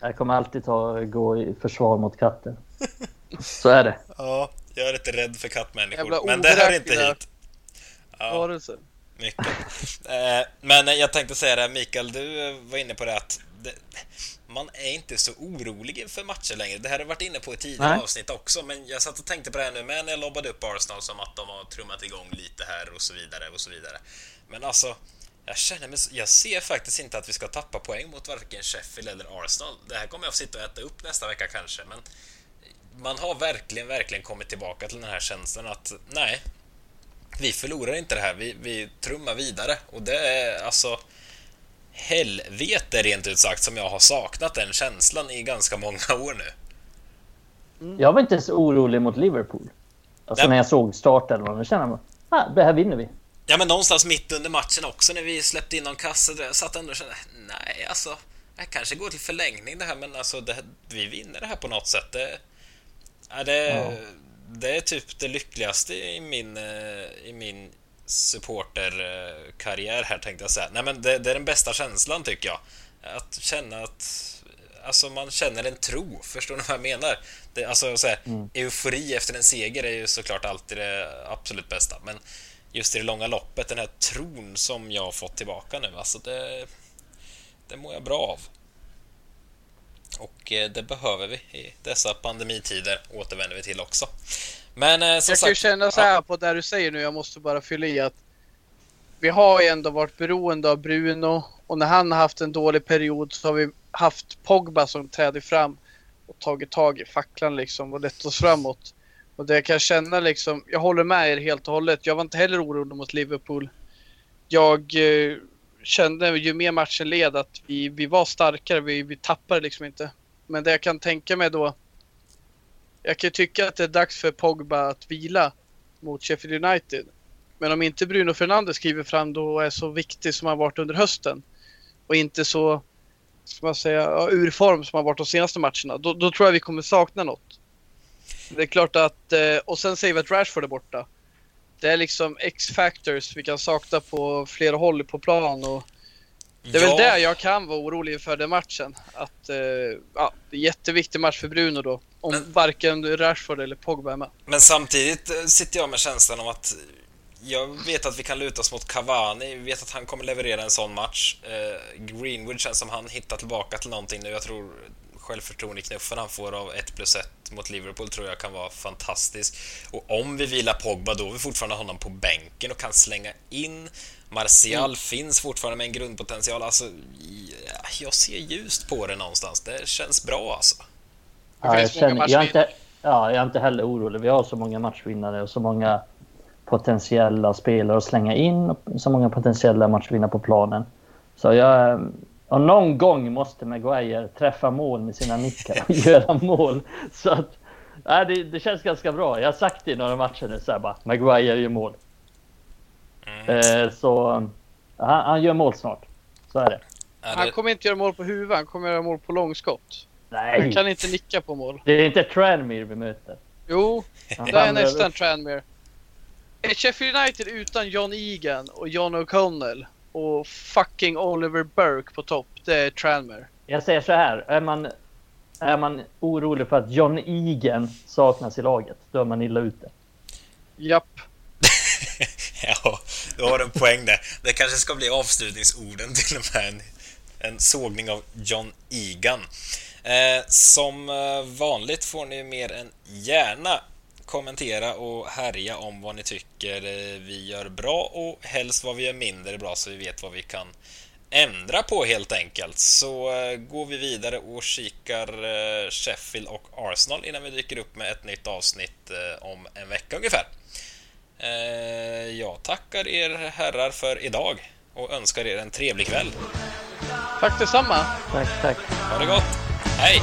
Jag kommer alltid ta, gå i försvar mot katten. Så är det. Ja, jag är lite rädd för kattmänniskor. Jävla Men det hör inte hit. Ja, Varelse. mycket. Eh, Men jag tänkte säga det, här, Mikael, du var inne på det att det, man är inte så orolig inför matcher längre. Det här har jag varit inne på i tidigare Nej. avsnitt också, men jag satt och tänkte på det här nu med när jag lobbade upp Arsenal som att de har trummat igång lite här och så vidare och så vidare. Men alltså, jag känner mig, jag ser faktiskt inte att vi ska tappa poäng mot varken Sheffield eller Arsenal. Det här kommer jag få sitta och äta upp nästa vecka kanske, men man har verkligen, verkligen kommit tillbaka till den här känslan att nej, vi förlorar inte det här, vi, vi trummar vidare och det är alltså helvete rent ut sagt som jag har saknat den känslan i ganska många år nu. Jag var inte så orolig mot Liverpool. Alltså Nej. när jag såg starten. Då kände jag ah, det här vinner vi. Ja men någonstans mitt under matchen också när vi släppte in någon kasse där jag satt ändå och kände nej alltså, det kanske går till förlängning det här men alltså det, vi vinner det här på något sätt. Det, ja, det, Ja. det är typ det lyckligaste i min, eh, i min supporterkarriär här tänkte jag säga. Nej men det, det är den bästa känslan tycker jag. Att känna att Alltså man känner en tro, förstår ni vad jag menar? Det, alltså så här, Eufori efter en seger är ju såklart alltid det absolut bästa men just i det långa loppet, den här tron som jag har fått tillbaka nu, alltså det, det mår jag bra av. Och eh, det behöver vi i dessa pandemitider, återvänder vi till också. Men eh, som Jag kan ju sagt, känna så här på det du säger nu, jag måste bara fylla i att vi har ju ändå varit beroende av Bruno och när han har haft en dålig period så har vi haft Pogba som träder fram och tagit tag i facklan liksom och lett oss framåt. Och det jag kan känna liksom, jag håller med er helt och hållet. Jag var inte heller orolig mot Liverpool. Jag eh, kände ju mer matchen led att vi, vi var starkare, vi, vi tappade liksom inte. Men det jag kan tänka mig då jag kan ju tycka att det är dags för Pogba att vila mot Sheffield United. Men om inte Bruno Fernandes skriver fram då och är så viktig som han varit under hösten och inte så, ska man säga, ur form som han varit de senaste matcherna, då, då tror jag vi kommer sakna något. Det är klart att, eh, och sen säger vi att Rashford är borta. Det är liksom X-factors vi kan sakna på flera håll på plan och det är väl ja, där jag kan vara orolig för den matchen. Att, eh, ja, det är en jätteviktig match för Bruno då. Om Men- varken Rashford eller Pogba är med. Men samtidigt eh, sitter jag med känslan av att jag vet att vi kan luta oss mot Cavani, vi vet att han kommer leverera en sån match. Eh, Greenwood känns som han hittar tillbaka till någonting nu. Jag tror självförtroende-knuffen han får av 1 plus 1 mot Liverpool tror jag kan vara fantastisk. Och om vi vilar Pogba då har vi fortfarande honom på bänken och kan slänga in. Martial finns fortfarande med en grundpotential. Alltså, ja, jag ser ljust på det någonstans. Det känns bra alltså. Ja, jag, känner, jag, är inte, ja, jag är inte heller orolig. Vi har så många matchvinnare och så många potentiella spelare att slänga in och så många potentiella matchvinnare på planen. Så jag... Och någon gång måste Maguire träffa mål med sina nickar och göra mål. Så att, ja, det, det känns ganska bra. Jag har sagt det i några matcher nu så här bara, Maguire gör mål. Mm. Eh, så han, han gör mål snart. Så är det. Han kommer inte göra mål på huvudet, han kommer göra mål på långskott. Han Nej, kan inte nicka på mål. det är inte Tranmere vi möter. Jo, Han det är nästan. Tranmere. Sheffield United utan John Egan och John O'Connell och fucking Oliver Burke på topp, det är Tranmere. Jag säger så här. Är man, är man orolig för att John Egan saknas i laget, då är man illa ute. Japp. ja, du har en poäng där. Det kanske ska bli avslutningsorden till och med en, en sågning av John Egan. Eh, som eh, vanligt får ni mer än gärna kommentera och härja om vad ni tycker eh, vi gör bra och helst vad vi gör mindre bra så vi vet vad vi kan ändra på helt enkelt. Så går vi vidare och kikar Sheffield och Arsenal innan vi dyker upp med ett nytt avsnitt om en vecka ungefär. Jag tackar er herrar för idag och önskar er en trevlig kväll. Tack detsamma. Tack, tack. Ha det gott. Hej!